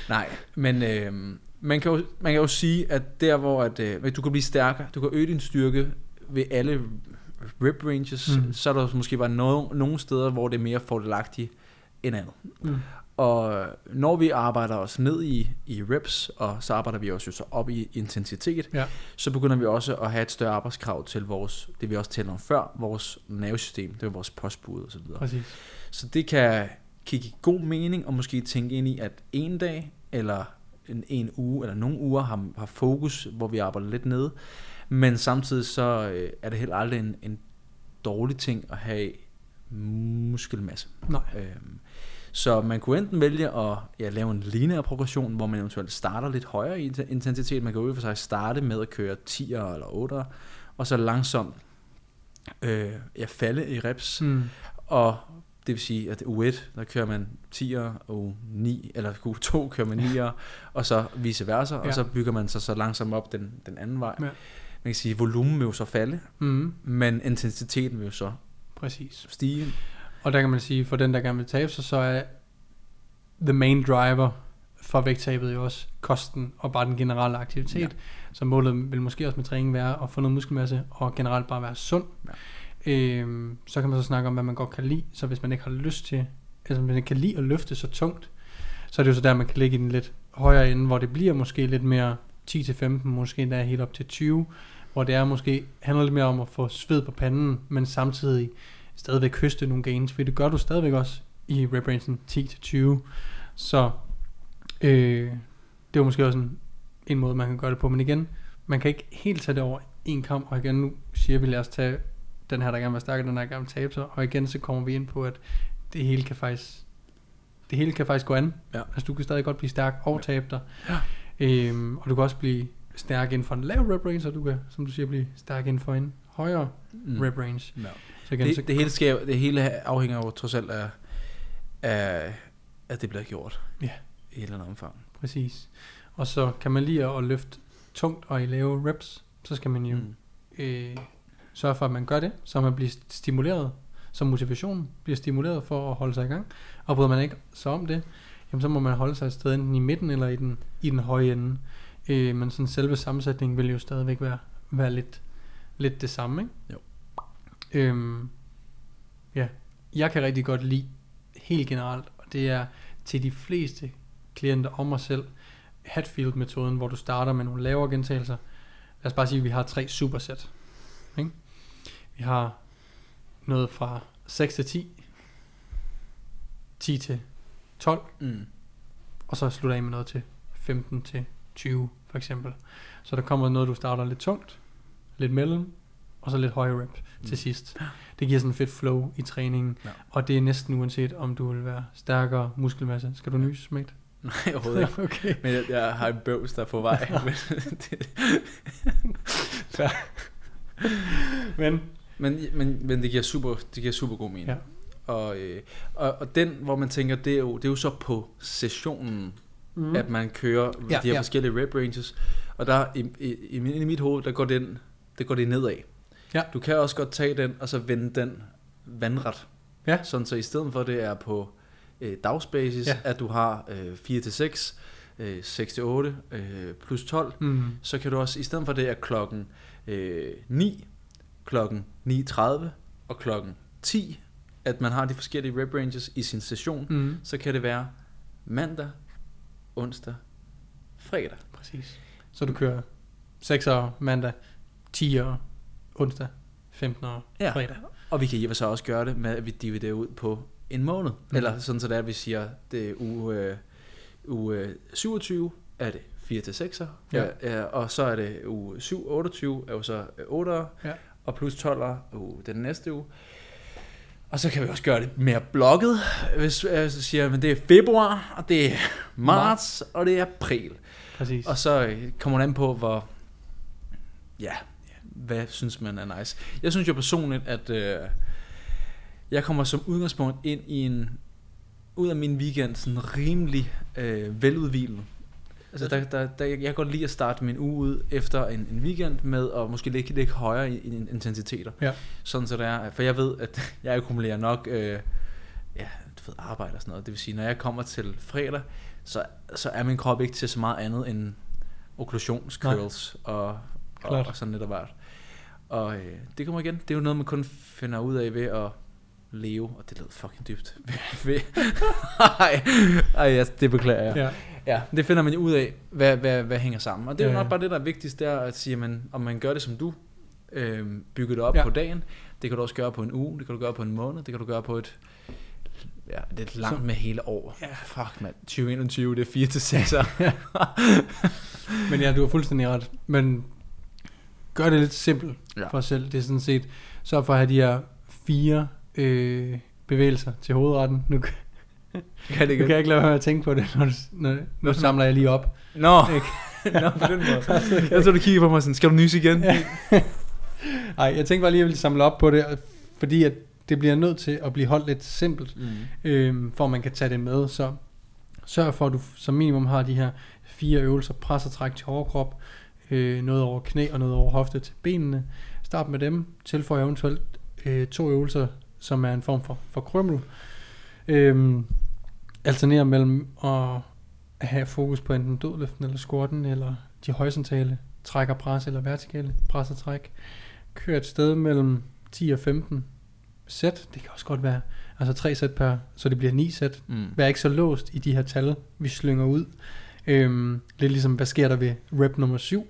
Nej, men øh, man, kan jo, man kan jo sige, at der hvor at, øh, du kan blive stærkere, du kan øge din styrke ved alle rip ranges, Mm. så er der måske bare no, nogle steder, hvor det er mere fordelagtigt end andet. Mm. Og når vi arbejder os ned i, i reps, og så arbejder vi også jo så op i intensitet, Ja. så begynder vi også at have et større arbejdskrav til vores, det vi også talte om før, vores nervesystem, det er vores postbud og så videre. Præcis. Så det kan, give god mening, og måske tænke ind i, at en dag, eller en, en uge, eller nogle uger har, har fokus, hvor vi arbejder lidt nede, men samtidig så øh, er det heller aldrig en, en dårlig ting at have muskelmasse. Nej. Øhm, så man kunne enten vælge at ja, lave en lineær progression, hvor man eventuelt starter lidt højere i inten- intensitet. Man kan jo for sig starte med at køre 10'er eller 8'er, og så langsomt øh, ja, falde i reps. Mm. Og det vil sige, at u 1, der kører man 10'er, og 9, eller u 2 kører man 9'er, og så vice versa, Ja. og så bygger man sig så langsomt op den, den anden vej. Ja. Man kan sige, volumen vil jo så falde, Mm. men intensiteten vil jo så Præcis. stige. Og der kan man sige, for den, der gerne vil tabe sig, så er the main driver for vægttabet jo også kosten og bare den generelle aktivitet. Ja. Så målet vil måske også med træning være at få noget muskelmasse og generelt bare være sund. Ja. Øhm, så kan man så snakke om, hvad man godt kan lide. Så hvis man ikke har lyst til, altså hvis man ikke kan lide at løfte så tungt, så er det jo så der, man kan ligge i den lidt højere ende, hvor det bliver måske lidt mere 10-15, måske endda helt op til 20, hvor det er måske handler lidt mere om at få sved på panden, men samtidig stadigvæk høste nogle gains, for det gør du stadigvæk også i rep rangen 10-20. Så øh, det er måske også en, en måde, man kan gøre det på. Men igen, man kan ikke helt tage det over en kamp, og igen, nu siger vi, lad os tage den her, der gerne vil være stærk, og den her, der gerne vil tabe sig. Og igen, så kommer vi ind på, at det hele kan faktisk, det hele kan faktisk gå an. Ja. Altså, du kan stadig godt blive stærk og tabe dig. Ja. Øhm, og du kan også blive stærk inden for en lav rep range, og du kan, som du siger, blive stærk inden for en højere mm. rep range. Ja. Så igen, så, Det, det, hele skal, det hele afhænger jo trods alt af, af at det bliver gjort. Ja. I et eller andet omfang. Præcis. Og så kan man lige at løfte tungt og i lave reps, så skal man jo mm. øh, sørge for, at man gør det, så man bliver stimuleret, så motivationen bliver stimuleret for at holde sig i gang. Og bryder man ikke så om det, jamen så må man holde sig et sted enten i midten eller i den, i den høje ende. Øh, men sådan selve sammensætningen vil jo stadigvæk være, være lidt, lidt det samme, ikke? Jo. Øhm, ja, jeg kan rigtig godt lide helt generelt, og det er til de fleste klienter og mig selv, Hatfield-metoden, hvor du starter med nogle lavere gentagelser. Lad os bare sige, at vi har tre supersæt. Ikke? Vi har noget fra 6 til 10, 10 til 12, Mm. og så slutter af med noget til 15 til 20 for eksempel. Så der kommer noget, du starter lidt tungt, lidt mellem, og så lidt højere rep mm. til sidst. Det giver sådan en fedt flow i træningen, Ja. og det er næsten uanset, om du vil være stærkere muskelmasse. Skal du nys, Mægt? Nej, overhovedet ikke. [laughs] okay. Men jeg, jeg har en bøvs, der er på vej. men, [laughs] det, Men, men, men, men det giver super, det giver super god mening. Ja. Og, øh, og, og den, hvor man tænker, det er jo, det er jo så på sessionen, mm. at man kører Ja, de her ja. forskellige rep ranges. Og der i, i, i, min- i mit hoved, der går den, det går det nedad. Ja. Du kan også godt tage den, og så vende den vandret. Ja. Sådan så i stedet for, det er på øh, dagsbasis, Ja. at du har øh, 4 til 6, øh, 6 til 8, øh, plus 12, Mm. så kan du også, i stedet for det er klokken øh, 9, klokken 9.30 og klokken 10, at man har de forskellige rep ranges i sin session, Mm. så kan det være mandag, onsdag, fredag. Præcis. Så du kører 6'er mandag, 10'er onsdag, 15'er Ja. fredag. Og vi kan sig også gøre det med, at vi dividerer ud på en måned. Mm. Eller sådan så det er, at vi siger, det er uge, øh, uge øh, 27, er det 4 til 6'er. Ja. Ja, og så er det uge 7, 28, er jo så 8'er. Ja. Og plus 12'er uge den næste uge. Og så kan vi også gøre det mere blokket, hvis jeg så siger, men det er februar, og det er marts, og det er april. Præcis. Og så øh, kommer det an på, hvor... Ja, hvad synes man er nice. Jeg synes jo personligt, at øh, jeg kommer som udgangspunkt ind i en... Ud af min weekend sådan rimelig øh, veludvilet. Altså, der, der, der, jeg kan godt lide at starte min uge ud efter en, en weekend med at måske ligge, ligge højere i, i intensiteter. Ja. Sådan så det er, for jeg ved, at [laughs] jeg akkumulerer nok øh, ja, du ved, arbejde og sådan noget. Det vil sige, når jeg kommer til fredag, så, så er min krop ikke til så meget andet end okklusionscurls og, og, Klart. og sådan lidt af hvert. Og øh, det kommer igen. Det er jo noget, man kun finder ud af ved at leve, og det lød fucking dybt. [laughs] [laughs] Ej, ej det beklager jeg. Ja. Ja, det finder man jo ud af, hvad, hvad, hvad hænger sammen. Og det er jo nok bare det, der er vigtigst, det er at sige, man, om man gør det som du, øh, bygger det op Ja. på dagen. Det kan du også gøre på en uge, det kan du gøre på en måned, det kan du gøre på et, ja, det er langt med hele år. Ja. Fuck mand, 2021, det er 4 til 6 [laughs] Men ja, du har fuldstændig ret. Men gør det lidt simpelt. Ja. for os selv. Det er sådan set, så for at have de her fire øh, bevægelser til hovedretten. Nu, Kan det nu kan jeg ikke lade være med at tænke på det, når du, når, nu samler jeg lige op. Nå, Ikke? [laughs] Nå, på den måde. [laughs] Jeg så du kigger på mig sådan, skal du nyse igen? Ja. [laughs] Ej, jeg tænkte bare lige, at jeg ville samle op på det, fordi at det bliver nødt til at blive holdt lidt simpelt, Mm. øh, for at man kan tage det med. Så sørg for, at du som minimum har de her fire øvelser, pres og træk til overkrop, øh, noget over knæ og noget over hofte til benene. Start med dem, tilføj eventuelt øh, to øvelser, som er en form for, for krømmel. Øh, alterner mellem at have fokus på enten dødløften eller squatten, eller de horisontale træk og pres, eller vertikale pres og træk. Kør et sted mellem 10 og 15 sæt. Det kan også godt være altså tre sæt per, så det bliver ni sæt. Mm. Vær ikke så låst i de her tal, vi slynger ud. Øhm, lidt ligesom, hvad sker der ved rep nummer 7?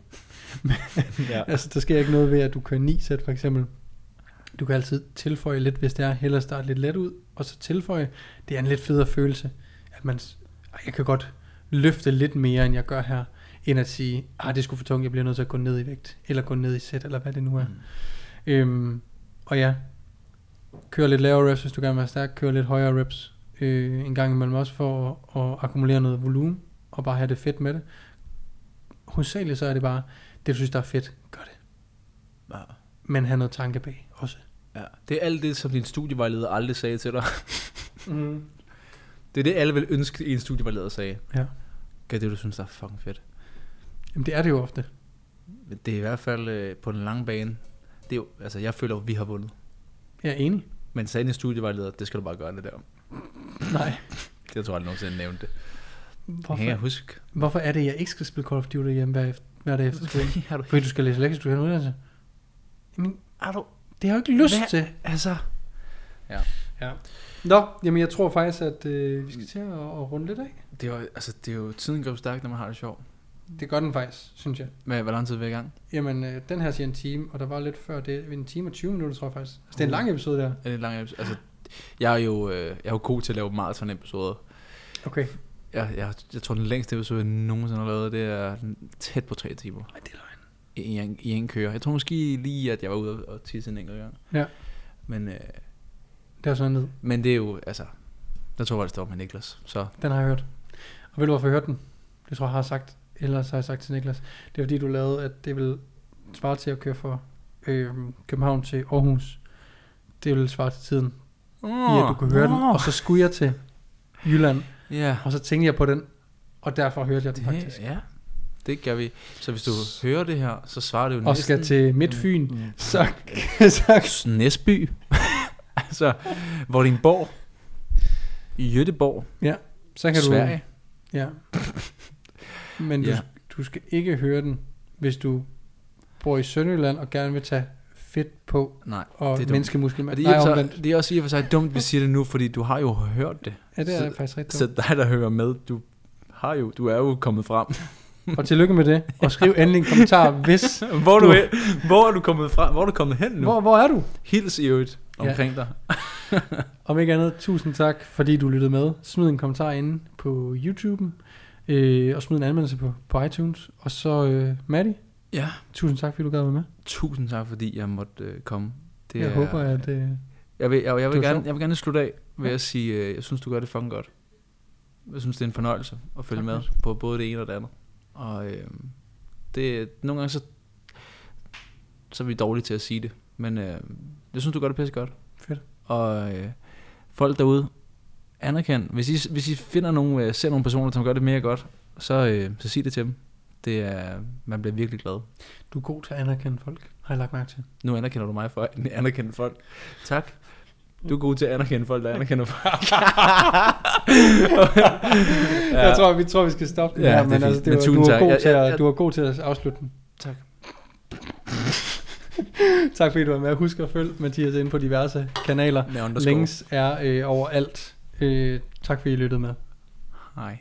[laughs] ja. Altså, der sker ikke noget ved, at du kører 9 sæt, for eksempel. Du kan altid tilføje lidt, hvis det er, hellere starte lidt let ud, og så tilføje. Det er en lidt federe følelse, at man, s- "Ej, jeg kan godt løfte lidt mere, end jeg gør her, end at sige, ah, det sgu for tungt, jeg bliver nødt til at gå ned i vægt, eller gå ned i sæt, eller hvad det nu er. Mm. Øhm, og ja, kør lidt lavere reps, hvis du gerne vil være stærk. Kør lidt højere reps øh, en gang imellem også for at, at akkumulere noget volumen og bare have det fedt med det. Hovedsageligt så er det bare, det du synes der er fedt, gør det. Ja. Men have noget tanke bag også. ja. Det er alt det, som din studievejleder aldrig sagde til dig. Mm. Det er det, alle vil ønske, en studievejleder sagde. Ja. Gør det, du synes, der er fucking fedt. Jamen det er det jo ofte. Men Det er i hvert fald øh, på den lange bane. Det er jo, altså, jeg føler, at vi har vundet. Jeg er enig. Men sagde en studievejleder, det skal du bare gøre det der. Nej. Det tror jeg aldrig nogensinde nævnte det. Hvorfor, Kan jeg huske? hvorfor er det, jeg ikke skal spille Call of Duty hjemme hver, efter, hver dag efter [laughs] skole? har du, Fordi du skal læse lektier, du have en uddannelse. Jamen, har du, det har jeg jo ikke lyst Hvad? til. altså, Ja. Nå, jamen jeg tror faktisk, at øh, vi skal til at, at runde lidt af. det er, jo, altså, det er jo, tiden går stærkt, når man har det sjovt. Det gør den faktisk, synes jeg. Men hvor lang tid er vi i gang? Jamen, øh, den her siger en time, og der var lidt før det. En time og 20 minutter, tror jeg faktisk. Altså, det er en lang episode der. Er det en lang episode? Altså, jeg er jo, øh, jeg er jo god til at lave maraton-episoder. Okay. Jeg, jeg, jeg tror, den længste episode, jeg nogensinde har lavet, det er tæt på tre timer. Ej, det er løgn. I, i, en, I en køre. Jeg tror måske lige, at jeg var ude og tisse en enkelt gang. Ja. Men, øh, Det er sådan ned. men det er jo, altså, der tror jeg, det står med Niklas. Så Den har jeg hørt. Og ved du, hvorfor jeg hørte den? Det tror jeg, jeg har sagt. Ellers har jeg sagt til Niklas. Det er fordi, du lavede, at det vil svare til at køre fra øh, København til Aarhus. Det vil svare til tiden, oh, i at du kunne høre den. Og så skulle jeg til Jylland, Ja, og så tænkte jeg på den. Og derfor hørte jeg den det, faktisk. ja, det gør vi. Så hvis du hører det her, så svarer det jo Og skal til Midtfyn, Mm. så, [laughs] så Næsby. Altså, hvor din borg. I Göteborg, Så kan Sverige. du... Ja. Men du, Ja. du skal ikke høre den, hvis du bor i Sønderjylland og gerne vil tage fedt på Nej, og det er dumt. Og det er, Nej, i og for omvendt. sig, det er også i og for sig dumt, vi siger det nu, fordi du har jo hørt det. Ja, det er så- faktisk rigtigt. Så dig, der hører med, du har jo, du er jo kommet frem. Og tillykke med det. Og skriv endelig en kommentar, hvis... [laughs] Hvor er du, Du- hen? hvor er du kommet frem? Hvor er du kommet hen nu? Hvor, hvor er du? Hils i øvrigt Ja. omkring dig. [laughs] Om ikke andet, tusind tak, fordi du lyttede med. Smid en kommentar inde på YouTube'en, øh, og smid en anmeldelse på, på iTunes. Og så, øh, Maddie, Ja. tusind tak, fordi du gad være med. Tusind tak, fordi jeg måtte øh, komme. Det jeg er, håber, at... Øh, Jeg vil, jeg, jeg, vil gerne, jeg vil gerne slutte af ved Ja. at sige, øh, jeg synes, du gør det fucking godt. Jeg synes, det er en fornøjelse at følge Tak, med på både det ene og det andet. Og øh, det, nogle gange så, så er vi dårlige til at sige det. Men øh, jeg synes, du gør det pisse godt. Fedt. Og øh, folk derude, anerkend. Hvis I, hvis I finder nogle, øh, ser nogle personer, som gør det mere godt, så, øh, så sig det til dem. Det er, man bliver virkelig glad. du er god til at anerkende folk, har jeg lagt mærke til. Nu anerkender du mig for at anerkende folk. Tak. Du er god til at anerkende folk, der anerkender folk. Ja. [laughs] Jeg tror, vi tror, vi skal stoppe den Ja, her, er men altså, det Men var, tusind du, var god Jeg- til at, jeg- jeg- du var god til at afslutte den. Tak. [laughs] tak fordi du var med. Husk at følge Mathias ind på diverse kanaler. Links er øh, overalt. Øh, tak fordi I lyttede med. Hej.